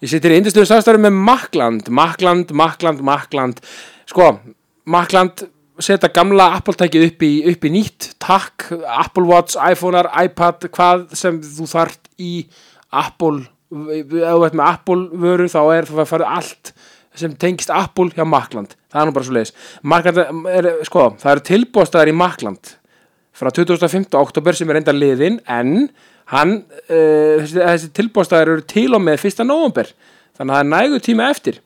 Ég sittir í indistöðu samstæður með Makland, Makland, Makland, Makland. Sko, Makland setja gamla Apple-tækið upp, upp í nýtt, takk, Apple Watch, iPhone-ar, iPad, hvað sem þú þart í Apple, ef þú ert með Apple vöru þá er það að fara allt sem tengist Apple hjá Makland. Það er nú bara svo leiðis. Makland er, sko, það eru tilbúðstæðar í Makland frá 2015. oktober sem er enda liðin en hann, uh, þessi, þessi tilbúðstæðar eru til og með 1. november þannig að það er nægu tíma eftir.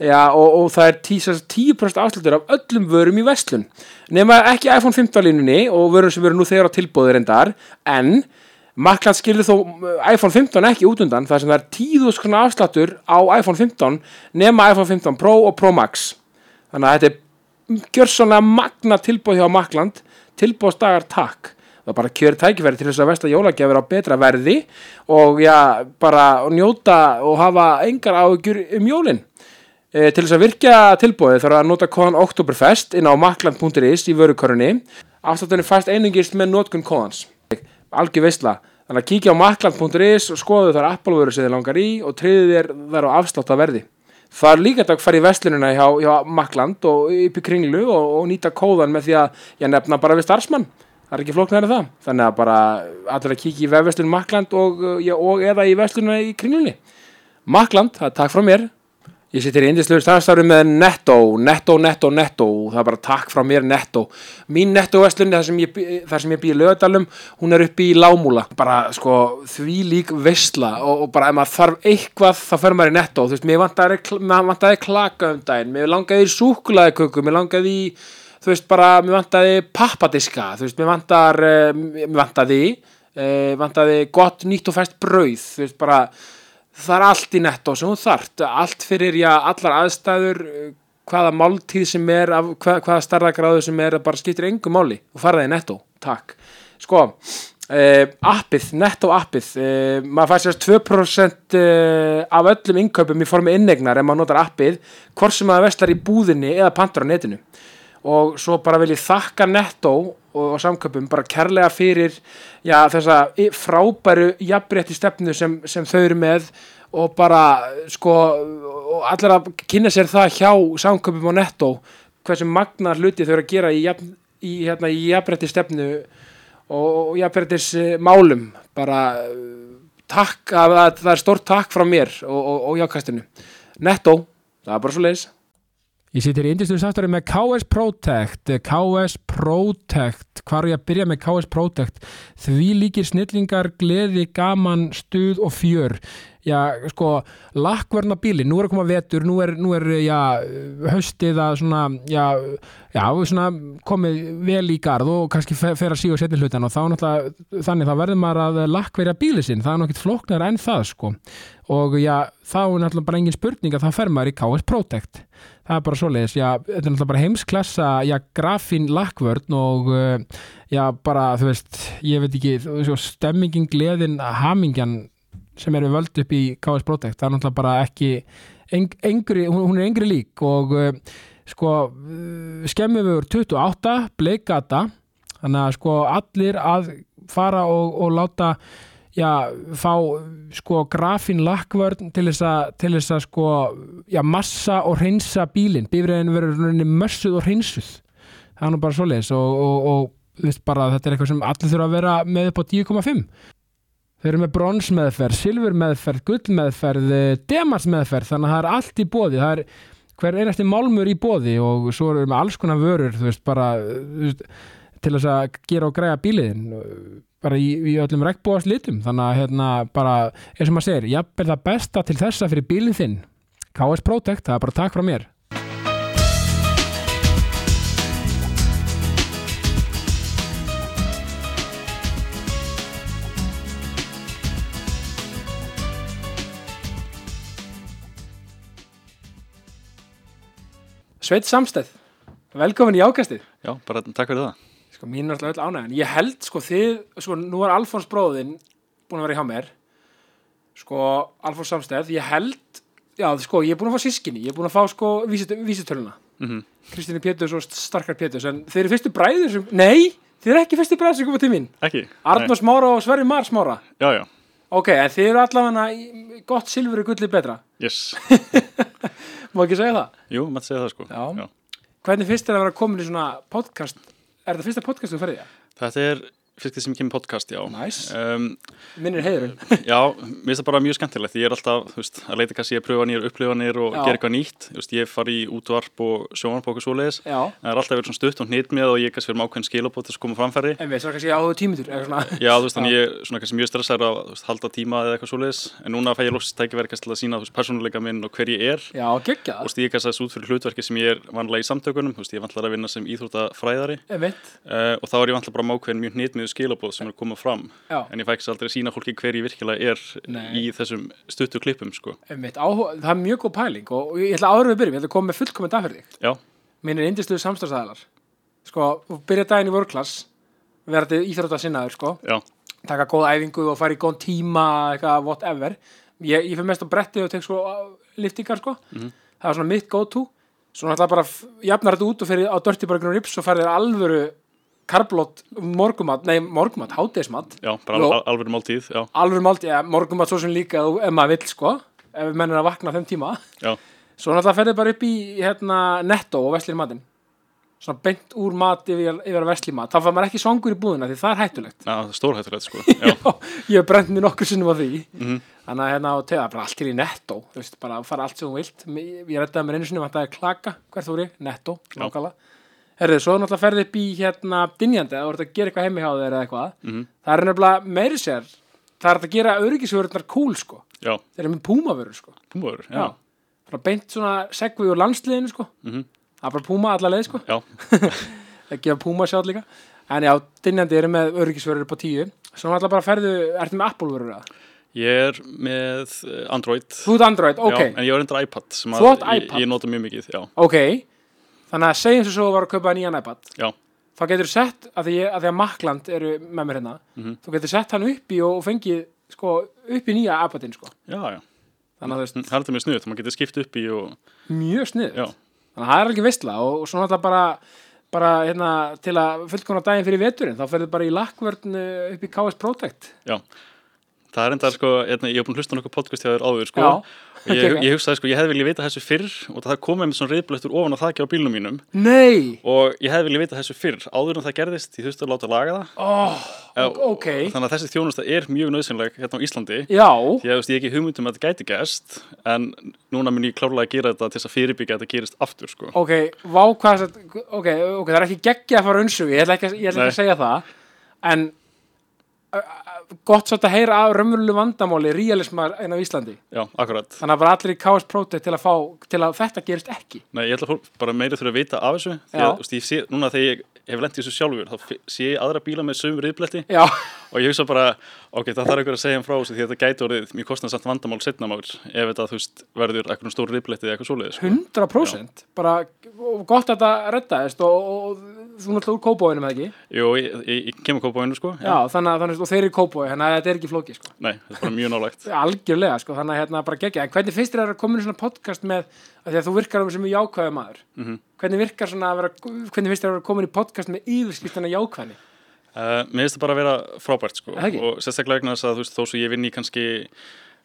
Já, og, og það er 10%, 10 afslutur af öllum vörum í vestlun nema ekki iPhone 15 línunni og vörum sem eru nú þegar á tilbúðir endar en Makland skilur þó uh, iPhone 15 ekki út undan þar sem það er 10.000 krona afsláttur á iPhone 15 nema iPhone 15 Pro og Pro Max. Þannig að þetta er gjörsanlega magna tilbúð hjá Makland tilbúðsdagar takk það bara kjör tækifæri til þess að vesta jólagjafir á betra verði og já, bara njóta og hafa engar áhugjur um jólin. E, til þess að virkja tilbúið þarf að nota kóðan Oktoberfest inn á makland.is í vörukorunni afstáttunni fæst einungist með notkun kóðans algjör veistla þannig að kíkja á makland.is og skoðu þar Apple vöru sem þið langar í og triði þér þar á afslátt að verði Það er líka þetta að fara í vestlunina hjá, hjá Makland og upp í kringlu og, og nýta kóðan með því að ég nefna bara við starfsmann. Það er ekki flóknar en það. Þannig að bara allir að kíkja í vefverslun Makland og, uh, og eða í vestlunina í kringlunni. Makland, það er takk frá mér. Ég sittir í indislegur starfstafri með Netto, Netto, Netto, Netto, það er bara takk frá mér Netto. Mín Netto-vestlun, þar sem ég, ég býi í lögadalum, hún er uppi í Lámúla. Bara, sko, því lík veistla og, og bara ef maður þarf eitthvað, þá fer maður í Netto. Þú veist, mér vantaði klaka um daginn, mér langaði í súkulaðiköku, mér langaði í, þú veist, bara, mér vantaði pappadiska, þú veist, mér vantar, uh, mér vantaði, uh, vantaði gott nýtt og fæst brauð, þú veist, bara, það er allt í nettó sem þú þart allt fyrir, já, allar aðstæður hvaða máltíð sem er hvað, hvaða starðagráðu sem er bara skiptir engu máli og fara það í nettó, takk. Sko, uh, appið nettó appið, uh, maður fær sérst 2% uh, af öllum innkaupum í formi innegnar ef maður notar appið hvort sem maður veslar í búðinni eða pantar á netinu og svo bara vil ég þakka Netto og, og samköpum bara kærlega fyrir já, þessa frábæru jafnrétti stefnu sem, sem þau eru með og bara sko og allir að kynna sér það hjá samköpum og Netto hversu magna hluti þau eru að gera í, jafn, í, hérna, í jafnrétti stefnu og, og jafnréttis eh, málum bara takk að, að það er stórt takk frá mér og, og jákastinu Netto, það er bara svo leiðis Ég sittir í indistum samstæri með KS Protect, KS Protect, hvar er ég að byrja með KS Protect? Því líkir snillingar, gleði, gaman, stuð og fjör. Já, sko, lakkverna bíli, nú er að koma vetur, nú er, nú er já, haustið að svona, já, já, svona komið vel í garð og kannski fer, að síga og setja hlutan og þá náttúrulega, þannig þá verður maður að lakkverja bíli sinn, það er nokkið flóknar enn það, sko. Og já, þá er náttúrulega bara engin spurning að þá fer maður í KS Protect það er bara svoleiðis, já, þetta er náttúrulega bara heimsklassa, já, grafín lakkvörn og uh, já, bara, þú veist, ég veit ekki, veist, stemmingin, gleðin, hamingjan sem er við völd upp í KS Protect, það er náttúrulega bara ekki eng, engri, hún, hún er engri lík og uh, sko, uh, skemmum við 28, bleikata þannig að sko allir að fara og, og láta já, fá sko grafín lakkvörn til þess að til þess að sko, já, massa og hreinsa bílinn, bífriðin verður mössuð og hreinsuð. Það er nú bara svoleiðis og, og, og þú veist bara þetta er eitthvað sem allir þurfa að vera með upp á 10,5 Þeir eru með bronsmeðferð, silfurmeðferð, gullmeðferð, demarsmeðferð, þannig að það er allt í bóði, það er hver einasti málmur í bóði og svo eru með alls konar vörur, þú veist, bara þú veist, til þess að gera og græja bíliðin, bara í, í öllum regnbúast litum, þannig að hérna bara, eins og maður segir, jafnvel það besta til þessa fyrir bílinn þinn, KS Protect, það er bara takk frá mér. Sveit Samstæð, velkomin í ákastið. Já, bara takk fyrir það. Sko, mín er alltaf öll ánægðan. Ég held, sko, þið, sko, nú er Alfons bróðinn búin að vera hjá mér. Sko, Alfons Samstæð, ég held, já, sko, ég er búin að fá sískinni. Ég er búin að fá, sko, vísit, vísitöluna. Mm Kristíni Péturs og Starkar Péturs. En þeir eru fyrstu bræður sem, nei, þeir eru ekki fyrstu bræður sem koma til mín. Ekki? Arnór Smára og Sverri Mar Smára. Já, já. Ok, en þið eru allavega gott silfur er gullið betra Yes, Má ekki segja það? jú, maður segja það sko Já. Hvernig finnst þér að vera komin í svona podcast Er þetta fyrsta podcast þú ferði það? Þetta er fyrst sem kemur podcast, já. Nice. um, Minnir heiðurinn. Já, mér finnst það bara mjög skemmtilegt. Ég er alltaf, veist, að leita kannski að pröfa nýjar upplifanir og Já. gera eitthvað nýtt. Veist, Ég fari í útvarp og sjónvarp og okkur svoleiðis. Já, Það er alltaf verið svona stutt og hnýtt með og ég kannski verið með ákveðin skilabót til að koma framfæri. En við svo kannski áhuga tímitur Já, þú veist, þannig ég er svona kannski mjög stressaður að veist, halda tíma eða eitthvað svoleiðis. En núna fæ ég lóksist tækifæri kannski til að að hnitmiðu skilabóð sem er að koma fram já, en ég fæ ekki aldrei að sína fólki hver ég virkilega er Nei. í þessum stuttu klippum, sko. einmitt áhuga, Það er mjög góð pæling og ég ætla áður við byrjum, ég ætla að koma með þig. Já, Minn er indisluðu samstæðsæðalar Sko, byrja daginn í vörklass verði íþrótta sinnaður, sko. Já, taka góða æfingu og fara í góðan tíma eitthvað, whatever. Ég, ég fyrir mest á bretti og tek uh, liftingar sko. Það er svona mitt go to svo náttúrulega bara jafnar þetta út og fyrir á og Rips og farið þér alvöru karblót morgumat, nei morgumat, hádeismat já, bara al alveg máltíð, alvöru málti, ja, morgumat svo sem líka ef maður vill sko, ef menn er að vakna þeim tíma. Já, svo náttúrulega ferðið bara upp í hérna, netto og veslir matinn. Svona beint úr mat yfir, yfir að vesli mat. Þá fær maður ekki svangur í búðina því það er hættulegt. Já, það er stórhættulegt, sko, já, ég hef brent mér nokkur sinnum á því. Mhm. þannig að hérna á teða bara allt til í netto þú veist, bara fara allt sem þú vilt. Ég, ég það er er, herrið, svo náttúrulega ferði upp í hérna dynjandi að ert að gera eitthvað heimi hjá þér eða eitthvað. Mhm. það er nefnilega meiri sér það er að gera öryggisvörurnar cool sko. Já, þeir eru með púmavörur sko. Púmur, já. bara beint svona segvi úr landsliðinu sko. Mhm. það er bara púma alla leið sko. Já, að gefa púma sjátt líka. En já, dynjandi eru með öryggisvörur upp á tíu. Svo náttúrulega bara ferðu, ertu með Apple vörur eða? ég er með eh, Android, Þú ert Android, ok, já, en ég var endur iPad sem Þú átt að ég, iPad? ég nota mjög mikið, já, ok Þannig að segjum svo svo var að kaupa nýjan iPad. Já, þá getur sett, að því, að að Makland eru með mér hérna, Mhm. þú getur sett hann upp í og fengið, sko, upp í nýja iPadin, sko, já, já, þannig að það er þetta mjög snuðt, maður getur skipt upp í og, mjög snið, já, þannig að það er alveg veistla og, og svo náttúrulega bara bara hérna til að fullkona daginn fyrir veturinn þá ferðu bara í lakkvörn uh, upp í KS Protect. Já, það er enda, sko, hérna, ég hef búin að hlusta nokkuð podcast hjá þér áður, sko, og ég, ég hugsaði, sko, ég hefði viljað vita þessu fyrr og það komið með svona reyðblöttur ofan á þakki á bílnum mínum. Nei, og ég hefði viljað vita þessu fyrr áður en það gerðist, ég þurfti að láta laga það. Oh, Já, ok. þannig að þessi þjónusta er mjög nöðsynleg hérna á Íslandi. Já, því að ég hef ekki hugmyndum að þetta gæti gæst en núna mun ég klárlega að gera þetta til þess að fyrirbyggja að þetta gerist aftur sko. ok, vá hvað það, ok, ok, það er ekki geggja að fara unsu, ég ætla ekki, að- ég ætla ekki að segja það en gott svolítið að heyra af raunverulegu vandamáli realismar einn á Íslandi. Já, akkurat. Þannig að bara allir í KS Protect til að fá til að þetta gerist ekki. Nei, ég ætla að fólk bara meira þurfa að vita af þessu því að, ég sé, núna þegar ég hef lent í þessu sjálfur þá sé ég aðra bíla með sömu riðbletti já, og ég hugsa bara, ok, það þarf einhver að segja um frá þessu því að þetta gæti orðið mjög kostnarsamt vandamál setna mágur ef þetta, þú veist, verður eitthvað stór riðbletti eða eitthvað svoleiðis sko. 100% bara gott að þetta reddaðist og, og, og þú náttúrulega úr kópóinum eða ekki? Jú, ég, ég, ég kemur kópaðinu sko já, þannig að þannig, og þeir eru í kópói þannig að þetta er ekki flóki sko. Nei, þetta er bara mjög nálægt. Algjörlega, sko, þannig að hérna bara gegja en hvernig finnst þér að koma í svona podcast með að því að þú virkar sem mjög jákvæðu maður? Mhm. hvernig virkar svona að vera hvernig finnst þér að vera komin í podcast með yfirskiptana jákvæðni Uh, mér finnst það bara að vera frábært sko. Ekki? og sérstaklega vegna þess að þú veist, þó svo ég vinn í kannski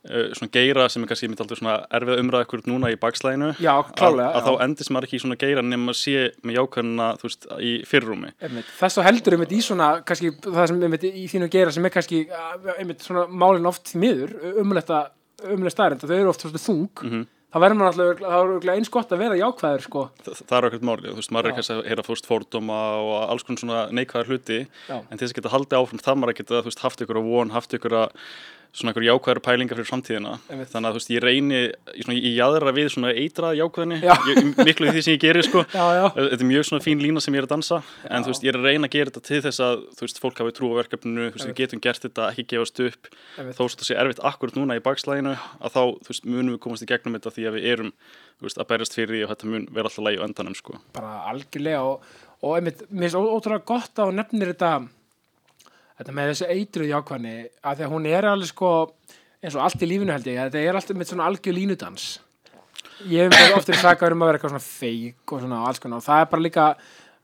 uh, svona geira sem er kannski mitt aldrei svona erfið umræða ykkur núna í bakslæginu Já, klálega, að, að þá endist maður ekki í svona geira nema að sé með jákvæðina þú veist, í einmitt. þess og heldur einmitt í svona kannski það sem einmitt í þínu geira sem er kannski uh, einmitt svona málin oft miður umletta umletta staðrind þau eru oft svona þung Mhm. Þá verður maður alltaf eins gott að vera jákvæður sko. Þa, það er okkur máli, þú veist, maður er kannski að heyra fórst fórdóma og alls konar svona neikvæðar hluti Já. en þess að geta haldið áfram það maður að geta, þú veist, haft ykkur á von, haft ykkur að svona ykkur jákvæðar pælingar fyrir framtíðina. Þannig að þú veist, ég reyni í svona, í jaðra við svona eitrað jákvæðinni Já. ég, miklu því sem ég geri, sko. Já, já, Þetta er mjög svona fín lína sem ég er að dansa. En þú veist, ég er að reyna að gera þetta til þess að þú veist, fólk hafi trú á verkefninu, þú veist, við getum gert þetta ekki gefast upp, þó svo þetta sé erfitt akkurat núna í bakslæginu, að þá, þú veist, munum við komast í gegnum þetta því að við erum veist, að berjast fyrir því og þetta mun vera alltaf lægi á endanum, sko. Þetta með þessi eitruð jákvæðni að því að hún er alveg sko eins og allt í lífinu held ég, þetta er alltaf með svona algjör línudans. Ég hef mér oftir sagað um að vera eitthvað svona feik og svona alls konar og það er bara líka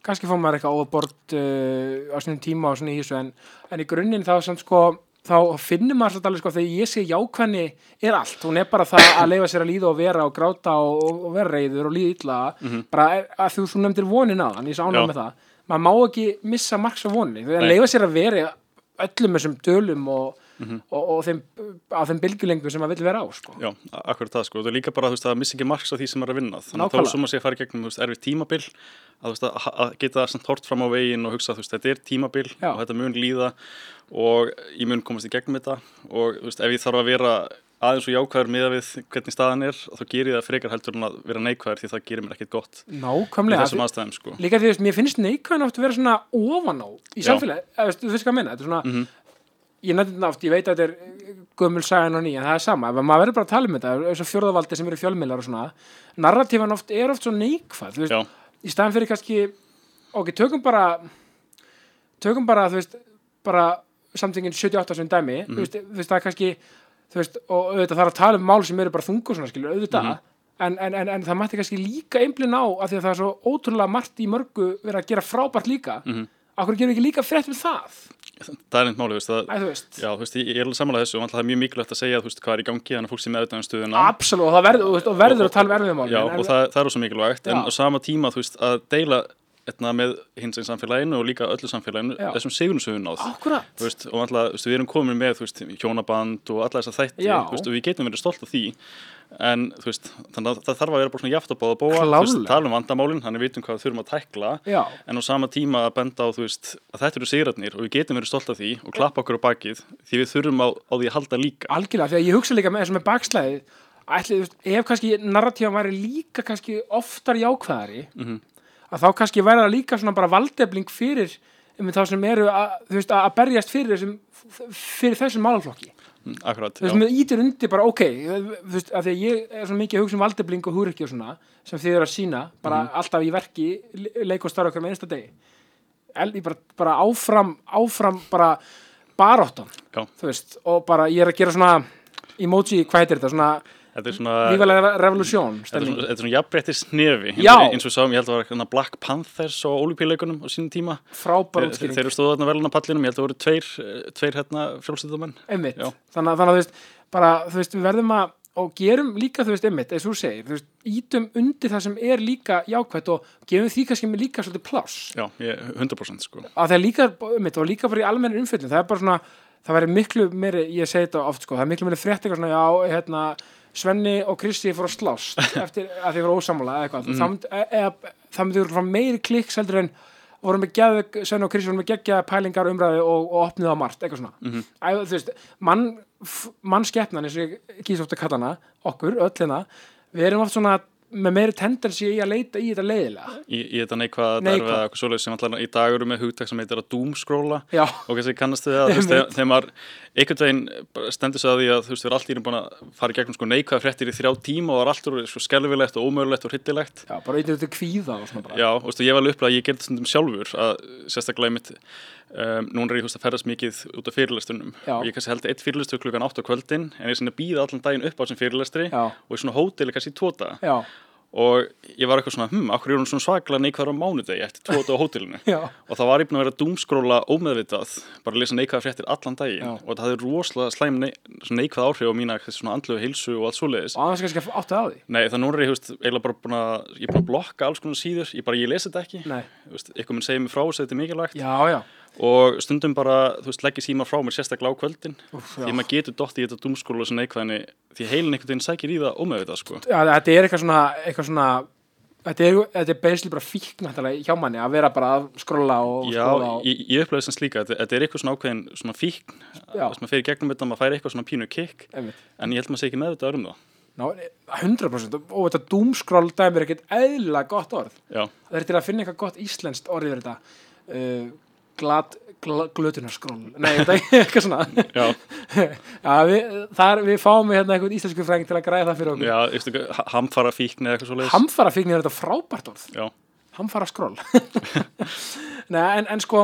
kannski fór maður eitthvað óbort uh, á svona tíma og svona í þessu en, en í grunninn þá samt sko þá finnir maður svolítið alveg sko þegar ég sé jákvæðni er allt, hún er bara það að leifa sér að líða og vera og gráta og, og vera reyður og líða illa. Bara að þú, nefndir vonin þann, ég sá. Já. með það. Maður má ekki missa marks á voninni þegar leifa sér að vera öllum þessum dölum og, Mhm. og, og þeim, á þeim bylgjulengum sem maður vill vera á sko. Já, akkurat það sko, það er líka bara veist, að missa ekki marks á því sem er að vinna þannig að Nákvæmlega. þá sem maður sé að fara í gegnum veist, erfið tímabil að, veist, að, að geta hort fram á veginn og hugsa veist, þetta er tímabil Já. og þetta mun líða og ég mun komast í gegnum þetta og ef ég þarf að vera aðeins og jákvæður miða við hvernig staðan er þá ger ég það frekar heldur en að vera neikvæður því það gerir mér ekkert gott. Nákvæmlega. Aðstæðum sko. líka því að mér finnst neikvæðin oft að vera svona ofan á í samfélagi, þú veist hvað að minna þetta er svona, Mhm. ég nefndi oft, ég veit að þetta er gömul sagan og ný, en það er sama. Ef maður verður bara að tala um þetta, þess að fjórðavaldi sem eru fjölmiðlar og svona, narratífan oft er oft svo neikvæð, þú veist, í staðan fyrir kannski ok, tökum bara tökum bara, þú veist bara samtingin 78 sem dæmi. Þú, veist, þú veist, það er kannski þú veist, og auðvitað er að tala um mál sem eru bara þungur svona skilur, auðvitað. En, en, en, en það mætti kannski líka einblinn á af því að það er svo ótrúlega margt í mörgu verið að gera frábært líka. Mm -hmm. okkur gerum við ekki líka frétt við það? Það er neitt máli, það, Æ, þú veist, já, þú veist, ég, er alveg samanlega þessu og alltaf það er mjög mikilvægt að segja, þú veist, hvað er í gangi þannig að fólk sé meðvitað um stöðuna. Absolutt og það verður, þú veist, og verður að tala um erfiðum mál Já, og það, það er svo mikilvægt, en Já. á sama tíma, þú veist, að deila etna, með hins einn samfélaginu og líka öllu samfélaginu, Já. þessum akkurat, Þú veist, og alltaf, við erum komin með, veist, hjónaband og alla þessa þætti, veist, og við getum verið stolt af því, en, veist, þannig að það þarf að vera bara svona jaft að bóða bóa, tala um vandamálin, þannig við vitum hvað við þurfum að tækla, já. En á sama tíma að benda á, að þetta eru sigratnir og við getum verið stolt af því og klappa okkur á bakið, því við þurfum á, á því að halda líka. algjörlega, því að ég hugsa líka með þessum ætli, ef kannski narratífan væri líka kannski oftar jákvæðari Mhm. Að þá kannski það líka svona bara valdefling fyrir um þá sem eru að, veist, að berjast fyrir þessum fyrir þessum málaflokki Mm, Akkurat, þú veist, með ítir undir bara, ok þú veist, að því að ég er svona mikið að hugsa um valdefling og húriki og svona, sem þið eru að sína bara Mhm. alltaf í verki, le- leik og starf okkar með einsta degi El, bara, bara áfram, áfram bara baróttan Já. og bara ég er að gera svona emoji, hvað heitir þetta, svona þetta er svona... lífalega revolúsjón stemning. þetta er svona jafnbrettis nefi Já. eins og við sáum, ég held að það var hérna Black Panthers á Olympileikunum á sínum tíma. Frábær útskýring, þeir eru stóðu þarna veluna pallinum, ég held að það voru tveir, eh, tveir hérna frjálsýttumenn einmitt. Já. þannig, þannig að þú veist, bara, þú veist, við verðum að og gerum líka, þú veist, einmitt, eins og þú segir þú veist, ítum undir það sem er líka jákvætt og gefum því kannski með líka svolítið pláss. Já, ég, 100% sko. Að það er líka, einmitt, og líka bara í almennir umfyllin það er bara svona, það væri miklu meiri ég segi þetta oft, sko, það er miklu meiri frétt eitthvað svona, já, hérna, Svenni og Kristi fór að slást eftir að þið voru ósamla eða eitthvað, e, e, það myndi vera meiri klikks heldur en geðveg, Svenni og Kristi vorum með geggja pælingar umræði og, og opnið á margt, eitthvað svona. Mhm. Æ, þú veist, mann mannskeppnan eins og ég kýs oft að kalla hana okkur, öll hérna, við erum oft svona með meiri tendensi í að leita í þetta leiðilega. Í, í þetta Neikvæða. derfa eða eitthvað svoleiðis sem alltaf í dag eru með hugtak sem heitir að doomskróla og kannski kannast við að þegar maður einhvern veginn stendur sig að því að þú veist, við erum allt í einu búin að fara í gegnum sko neikvæða fréttir í þrjá tíma og það er allt úr sko skelfilegt og ómögulegt og hryttilegt já, bara eitthvað til kvíða og svona bara. Já, og veistu, ég var alveg upplega að ég gerði stundum sjálfur að sérstaklega mitt um, núna er ég veist, að ferðast mikið út af fyrirlestunum. Já. og ég kannski held eitt fyrirlestu klukkan 8 á kvöldin en ég er svona að býða allan daginn upp á þessum fyrirlestri Já. og í svona hóteli kannski daga. Já, og ég var eitthvað svona, hm, akkur er hún svona svaklega neikvæður á mánudegi eftir tvo daga á hótelinu? Og það var ég búin að vera að doomskróla ómeðvitað bara að lesa neikvæða fréttir allan daginn. Já. og það hafði rosalega slæm svona neikvæð áhrif á mína svona andlegu heilsu og allt svoleiðis. Og annars kannski áttu að því? Nei, það núna er ég, veist, eiginlega bara búin að, ég er búin að blokka alls konar síður, ég bara, ég lesi þetta ekki, eitthvað minn segir mér frá þess að þetta er mikilvægt. Já, já, og stundum bara, þú veist, leggja síma frá mér sérstaklega á kvöldin, Úff, því maður getur dott í þetta dúmskóla sem neikvæðinni, því heilin einhvern veginn sækir í það ómeðvitað, sko. já, þetta er eitthvað svona eitthvað svona þetta er, þetta er basically bara fíkn hjá manni að vera bara að skrolla og Já, skrolla og, ég, ég upplöði sem slíka, þetta, þetta er eitthvað svona ákveðin svona fíkn, þess maður fer í gegnum þetta, maður fær eitthvað svona pínu einmitt, en ég held maður sé ekki meðvitað um það. Ná, 100% og þetta doomskroll dæmi er ekkert eðlilega gott orð. Já, það er til að finna eitthvað gott íslenskt orð yfir þetta. Uh, glad gl glötunarskroll nei, þetta er eitthvað svona. Já, við, þar, við fáum við hérna eitthvað íslensku fræðing til að græða það fyrir okkur. Já, ha- hamfara fíkn eða eitthvað svo leiðis. hamfara fíkn er þetta frábært orð. Já, hamfara skroll Nei, en, en sko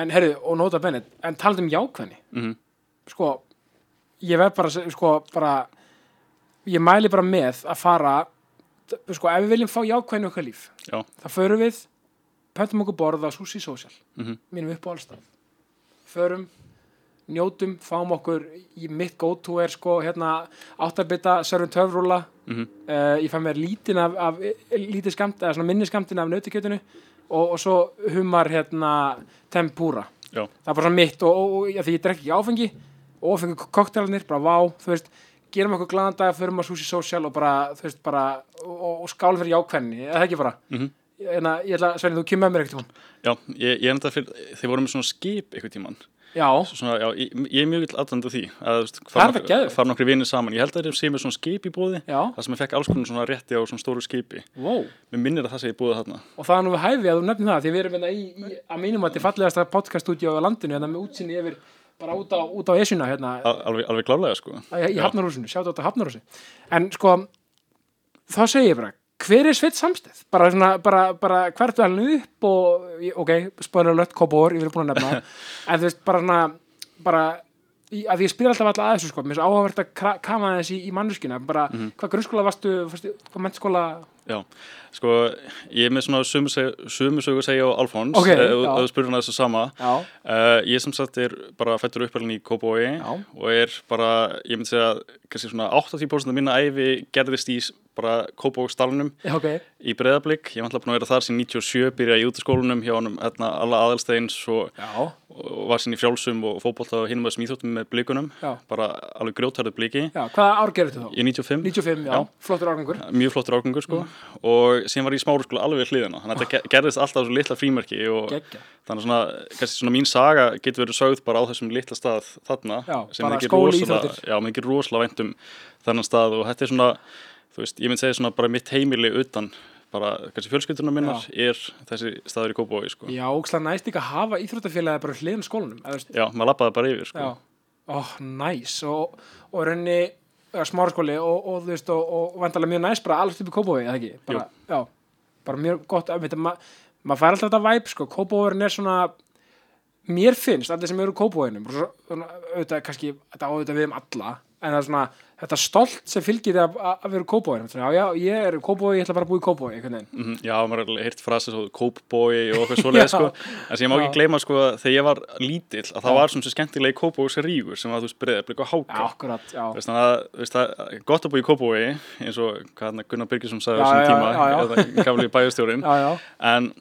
en herru, og nota bennett en talað um jákvæðni. Mhm, sko, ég verð bara sko, bara ég mæli bara með að fara sko, ef við viljum fá jákvæðni okkar líf já, þá förum við pöntum okkur borð á Sushi Social. Mhm, mínum upp á allstað. Förum njótum, fáum okkur í mitt go-to er sko hérna áttarbita servum töfrúla Mhm. uh, ég fæ mér lítinn af, af lítið skamt, eða svona minni skamtin af nautikjötinu og, og svo humar hérna tempura. Já, það er bara svona mitt og, og, og já, því ég drekki ekki áfengi og áfengi koktelarnir, bara vá þú veist, gerum okkur glaðan dag förum á sushi social og bara, þú veist, bara og, og skál fyrir jákvenni, eða ekki bara? Mhm. En að, ég ætla, Svenni, þú kemur með mér tímann. Já ég, ég er enda fyrir, þeir voru með svona skip eitthvað tíman já, svona, já, ég, ég er mjög vill aðdöndu því að Það er fara, það nokkri vinir saman. Ég held að þeir séu með svona skip í búði já, það sem ég fekk alls konar svona rétti á svona stóru skipi. Wow. Mér minnir að það sé í búið þarna. Og það er nú við hæfi að þú nefnir það því við erum hérna í, í að mínum að þetta fallegasta podcaststúdíu á landinu hérna með útsinni yfir bara út á, út á esjuna hérna. Al- alveg, alveg klálega sko. Í Hafnarhúsinu, sjátt á þetta Hafnarhúsi en sko, þá segi ég bara hver er Sveit samstæð? bara, svona, bara, bara hvert er hann upp og, ok, spöðlega lött kópor ég verið búin að nefna, en þú veist bara svona, bara í, að ég spyr alltaf alltaf að þessu sko, mér er svo áhugavert að kafa þessi í, í manneskina bara, hvað grunnskóla varstu, varstu hvað mennskóla, Já, sko, ég er með svona að segja á Alfons ef þú spyrir hann þessu sama. Uh, Ég sem sagt er bara fættur uppalinn í Kópói og er bara, ég myndi segja kannski svona 80% af minna æfi gerðist í bara Kópókstalunum já, ok. í Breiðablík, ég var alltaf búin að vera þar sín 97, byrjaði í útaskólanum hjá honum hérna, alla aðalsteins og, og var sín í frjálsum og fótbolta og hinum að smíþóttum með blíkunum Já. bara alveg grjótarðu blíki já, hvaða ár gerir þú þá? Ég er 95 95, já, Já. flottur árgangur mjög flottur ágangur sko. Og síðan var ég í smáru skóla alveg hliðina. Þannig að þetta ge- gerðist alltaf svo litla frímerki og geggja, þannig svona, kannski svona mín saga getur verið sögð bara á þessum litla stað þarna Já, sem skóli, rosalega- já, þú veist, ég myndi segja svona bara mitt heimili utan bara kannski fjölskylduna minnar er þessi staður í Kópavogi sko. Já, já, ókslega næst líka að hafa íþróttafélagi bara hliðin skólanum, eða veist maður lappaði bara yfir sko. Já, ó, næs. Og, og raunni smáraskóli og, og þú veist og, og vandalega mjög næs bara alls upp í Kópavogi, eða ekki? Bara, já, bara mjög gott að ma, maður fær alltaf þetta væp, sko, Kópavogurinn er svona mér finnst, allir sem eru Kópavoginum auðvitað, kannski, þetta á auðvitað við um alla en það er svona, þetta stolt sem fylgir því að, vera já, ég er Kópavogi, ég ætla bara að Kópavogi, einhvern veginn. Mhm, Já, maður har heyrt frasa Kópbói og okkur svoleið sko. En sem ég má ekki gleyma sko þegar ég var lítill að það Já. var svona svo skemmtilegi Kópbóis rígur sem að þú háka. Þannig að það er gott að búa í Kópbói eins og Gunnar Birgisson sagði á þessum tíma gafli bæjastjórin en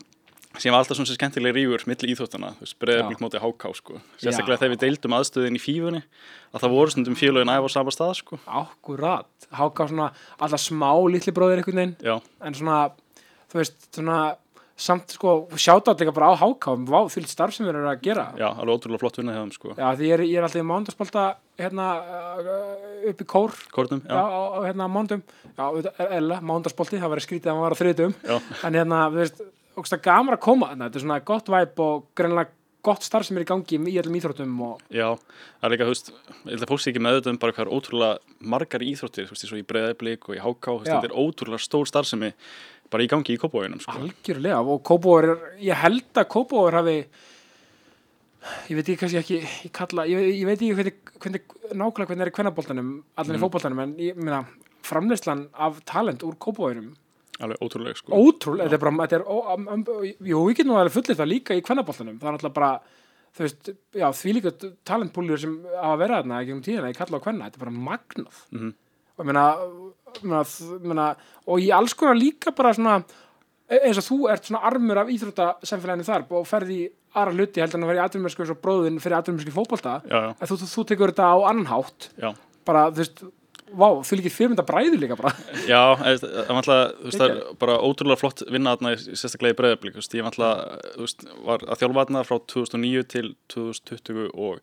sem var alltaf svona svo skemmtilegi rígur milli íþóttana, þú veist, breiða Já. blik móti háká sko. Sérstaklega þegar við deildum aðstöðin í fífunni að það voru stundum félögin æfa á sama stað sko. Akkurat. Háka svona alltaf smá litli bróðir einhvern veginn. Já, en svona, þú veist, svona samt sko, sjáta líka bara á háká. Vá, fyllt starf sem við erum að gera. Já, alveg ótrúlega flott vinna þeim sko. Já, því ég er, ég er alltaf í mándaspolta hérna uh, upp í kór. Kórnum, já, já, á, hérna mándum. Já, auðvitað, eða, mándaspolti, það var skrítið að hann var á þriðdum en hérna, þú veist, ógst að gamra að koma þarna, þetta er svona gott væp og greinlega gott starf sem er í gangi í öllum íþróttum og Já, það er líka, þú veist, ég held að fólk sé ekki með um bara hvað er ótrúlega margar íþróttir, þú veist, eins og í breyðablík og í háká, þetta er ótrúlega stór starfsemi bara í gangi í kópavóginum, sko. algjörlega og Kópóður, ég held að Kópóður hafi ég veit ekki kannski ekki ég, kalla, ég, ég veit ekki hvernig, hvernig nákvæmlega hvernig er í kvennaboltanum allan í fótboltanum en ég meina framleyslan af talent úr Kópóðurum Alveg ótrúlega, sko. ótrúlega, þetta er bara þetta er, ó, um, um, jú, ég get nú alveg fullir það líka í kvennaboltanum, það er náttúrulega bara þú veist, já, því líka talentpúljur sem hafa verið þarna ekki um tíðina, ég kalla á kvenna, þetta er bara magnað Mhm. og ég meina, meina, meina og í alls konar líka bara svona e- eins og þú ert svona armur af íþróttasemfélaginu þar og ferði í aðra hluti heldur en að vera í eins og bróðin fyrir já, en þú, þú, þú tekur þetta á annan hátt já. bara, þú veist, vá, þú líkir fyrirmynda bræður líka bara. Já, það var alltaf, það er bara ótrúlega flott vinna þarna, í- sérstaklega í veist, ég var alltaf, var að þjálfa þarna frá 2009 til 2021,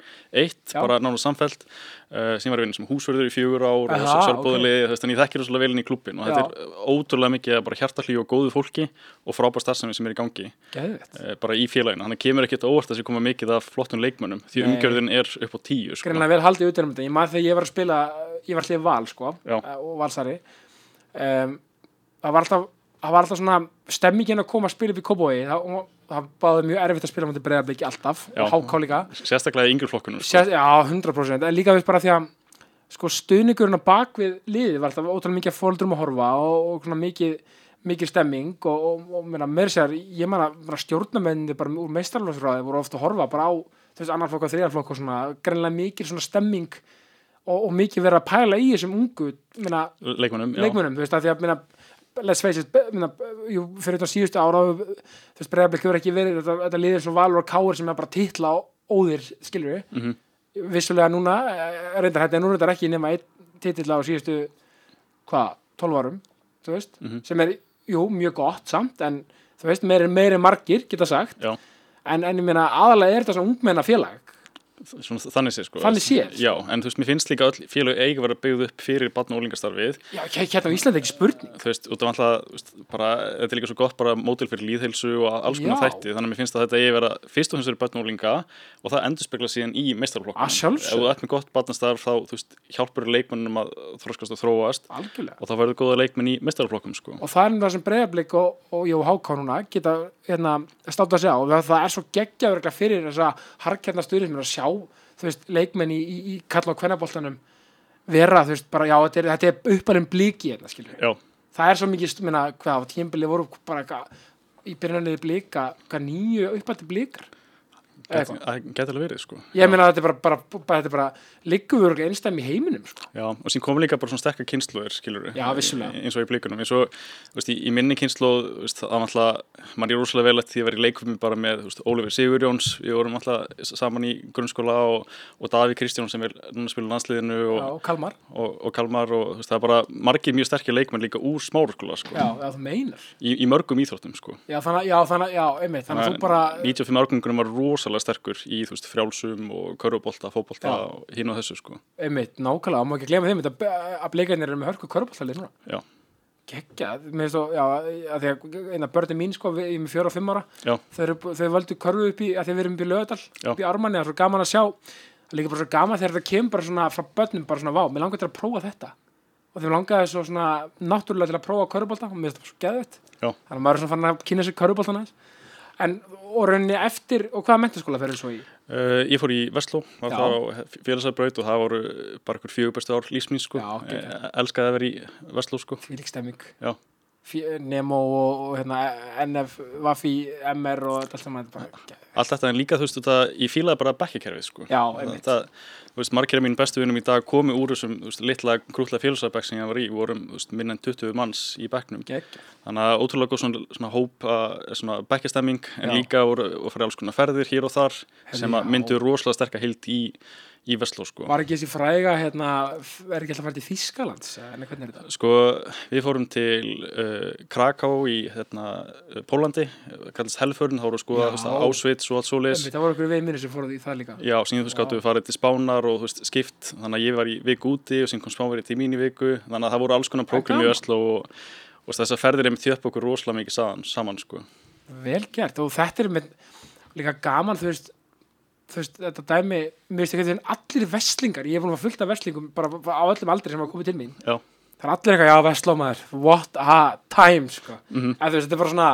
Já. bara nánu samfelt, uh, sem var að vinna sem húsverður í fjögur ár Aha, og sjálfbóðili, þú veist, en ég þekkir svolítið vel inn í klubbin og Já. þetta er ótrúlega mikið bara hjartahlý og góðu fólki og frábær starfsemi sem er í gangi, uh, bara í félaginu, þannig kemur ekkert óvart að þessi koma mikið af flottum leikmönnum, því Nei. umgjörðin er upp á tíu, sko. greinlega vel haldið út um þetta ég maður þegar ég var að spila ég var allir val sko eh, og valsari um, það var alltaf það var alltaf svona stemmingin að koma að spila upp í Kóbói það, það báði mjög erfitt að spila mútið breyðarblik alltaf Já. og háká líka Sérstaklega í yngri flokkunum, sko. Sér, já 100% en líka við bara því að sko stuðningurinn á bakvið liðið var alltaf ótrúlega mikið fóldrum að horfa og, og svona mikið mikið stemming og, og, og meina, meira sér, ég man að stjórnamenni bara úr meistarlósráði voru ofta að horfa bara á veist, annar flokk og þriðar flokk og svona, greinlega mikil svona stemming og, og mikið verið að pæla í þessum ungu, minna, leikmönnum, let's face it, minna, jú, fyrir þetta síðustu ára, þú veist, bregðarblik hefur ekki verið, þetta, þetta liðir svo valur og káir sem er bara titla og óðir, skilur við, Mhm. vissulega núna, eh, reyndar þetta, en nú reyndar ekki nema einn titilla á síðustu, hvað, 12 árum, veist, Mhm. sem er, jú, mjög gott samt, en þú veist, meiri, meiri margir, geta sagt, en, en ég meina, aðalega er þetta svona ungmenna félag, Svona, þannig sé sko. Þannig séð. Já, en þú veist, mér finnst líka öll félög eiga að vera byggð upp fyrir barn og ólingastarfið já, hérna á Íslandi ekki spurning, þú veist, út af alltaf, bara þetta er líka svo gott bara mótil fyrir líðheilsu og alls konar þætti, þannig að mér finnst að þetta eigi að vera fyrst og finnst fyrir barn og ólinga og það endur spekla síðan í meistarflokkum Að sjálfsögðu. Ef þú ert með gott barnastarf þá, þú veist, hjálpur leikmennum að þroskast og þróast algjörlega. og þá verður góða leikmenn í meistarflokkum, sko. Og það er það sem breyðablík og, og, og háká núna geta hérna, státt að sjá og það, er svo geggjaður fyrir þessa harkjarnar stuðið sem er að sjá þú veist, leikmenn í, í, í kalla og kvennaboltanum vera, þú veist, bara já, þetta er, þetta er uppalinn blíki hérna, skilur Já, það er svo mikið, minna, hvað, tímbili voru bara í byrjunniði blíka hvað nýju uppaldi blíkar það gæti alveg verið, sko. Ég meina að þetta er bara, bara, bara, bara örugglega einstæmi í heiminum, sko. Já, og sín kom líka bara svona sterkar kynsluður, eins og í blikunum, eins og, veist, í, í minni kynslu, þú veist, það var alltaf mann er rosalega vel eftir því að vera í leikum bara með, veist, Ólafur Sigurjóns, við vorum alltaf saman í grunnskóla og, og Daví Kristján sem er núna spilur landsliðinu já, og, og Kalmar, og, og Kalmar og, veist, það er bara margir mjög sterkir leikmenn líka úr smárskóla, sko, já, þú meinar. Í, í mörgum íþróttum, sko. Já, þannig að þú bara, 95 árgangunum var rosalega sterkur í, þú veist, frjálsum og körfubolta, fótbolta Já. og hinn og þessu, sko. Einmitt, nákvæmlega, og má ekki glemja þeim þetta, að bleikarnir eru með hörku körbáltalið núna. Já, geggja, mér finnst þú, já, að því að eina börni mín, sko, ég er með fjóra og fimm ára þau, völdu körfu upp í, að þau verum upp í lögadal Já. upp í Ármanni, það er svo gaman að sjá. Það er líka bara svo gaman þegar það kemur bara svona frá börnum, bara svona, vá, mér langar til að prófa þetta. Og þeim langaði svo svona náttúrulega til að prófa körbálta og mér finnst það svo geðvett já. Þannig að maður er svona fann að kynna sér körbáltan aðeins en, og rauninni eftir, og hvaða mentaskóla ferður svo í? Uh, ég fór í Vestló, var þar á félagsarbraut og það voru bara fjögur bestu ár lífsmín sko. Eh, elskaði að vera í Vestló sko. Fílík stemming Já. Nemo og, og hérna, NF, Vafi, MR og allt þetta er bara. Allt þetta en líka þú veist, þetta, ég fílaði bara bekkikerfið sko. Já, einmitt. þú veist, margir af mín bestu vinnum í dag komi úr þessum litla grútlega félagsarbekk sem ég var í, vorum minna en 20 manns í bekknum. Geggja. Þannig að ótrúlega góð svona, svona hóp, svona bekkjastemming en Já. líka voru og fyrir alls konar ferðir hér og þar Herri, sem myndu rosalega sterka heild í, í Vestló sko. Var ekki þessi fræga, hérna, er ekki alltaf fært í Þískalands, en hvernig er þetta? Sko, við fórum til uh, Kraká í hérna, Pólandi, kallast Helförn, þá voru sko Já. ásvits og allt svoleiðis. Einmitt, Það voru okkur við minnir sem fóruð í það líka. Já, síðan þú skáttu við farið til Spánar og veist, skipt, þannig að ég var í viku úti og síðan kom Spánverið til mín í viku, þannig að það voru alls konar prógram í. Öslo og, og þessar ferðir er með þjöpp okkur rosalega mikið saman, saman sko. Vel gert, og þetta er með líka gaman, þú veist, þú veist, þetta dæmi, mér veist ekki að allir veslingar, ég er búin að fullt af veslingum bara á öllum aldri sem hafa komið til mín. Já, Það er allir eitthvað, já, vesló maður, what a time, sko. Mhm. En þú veist, þetta er bara svona,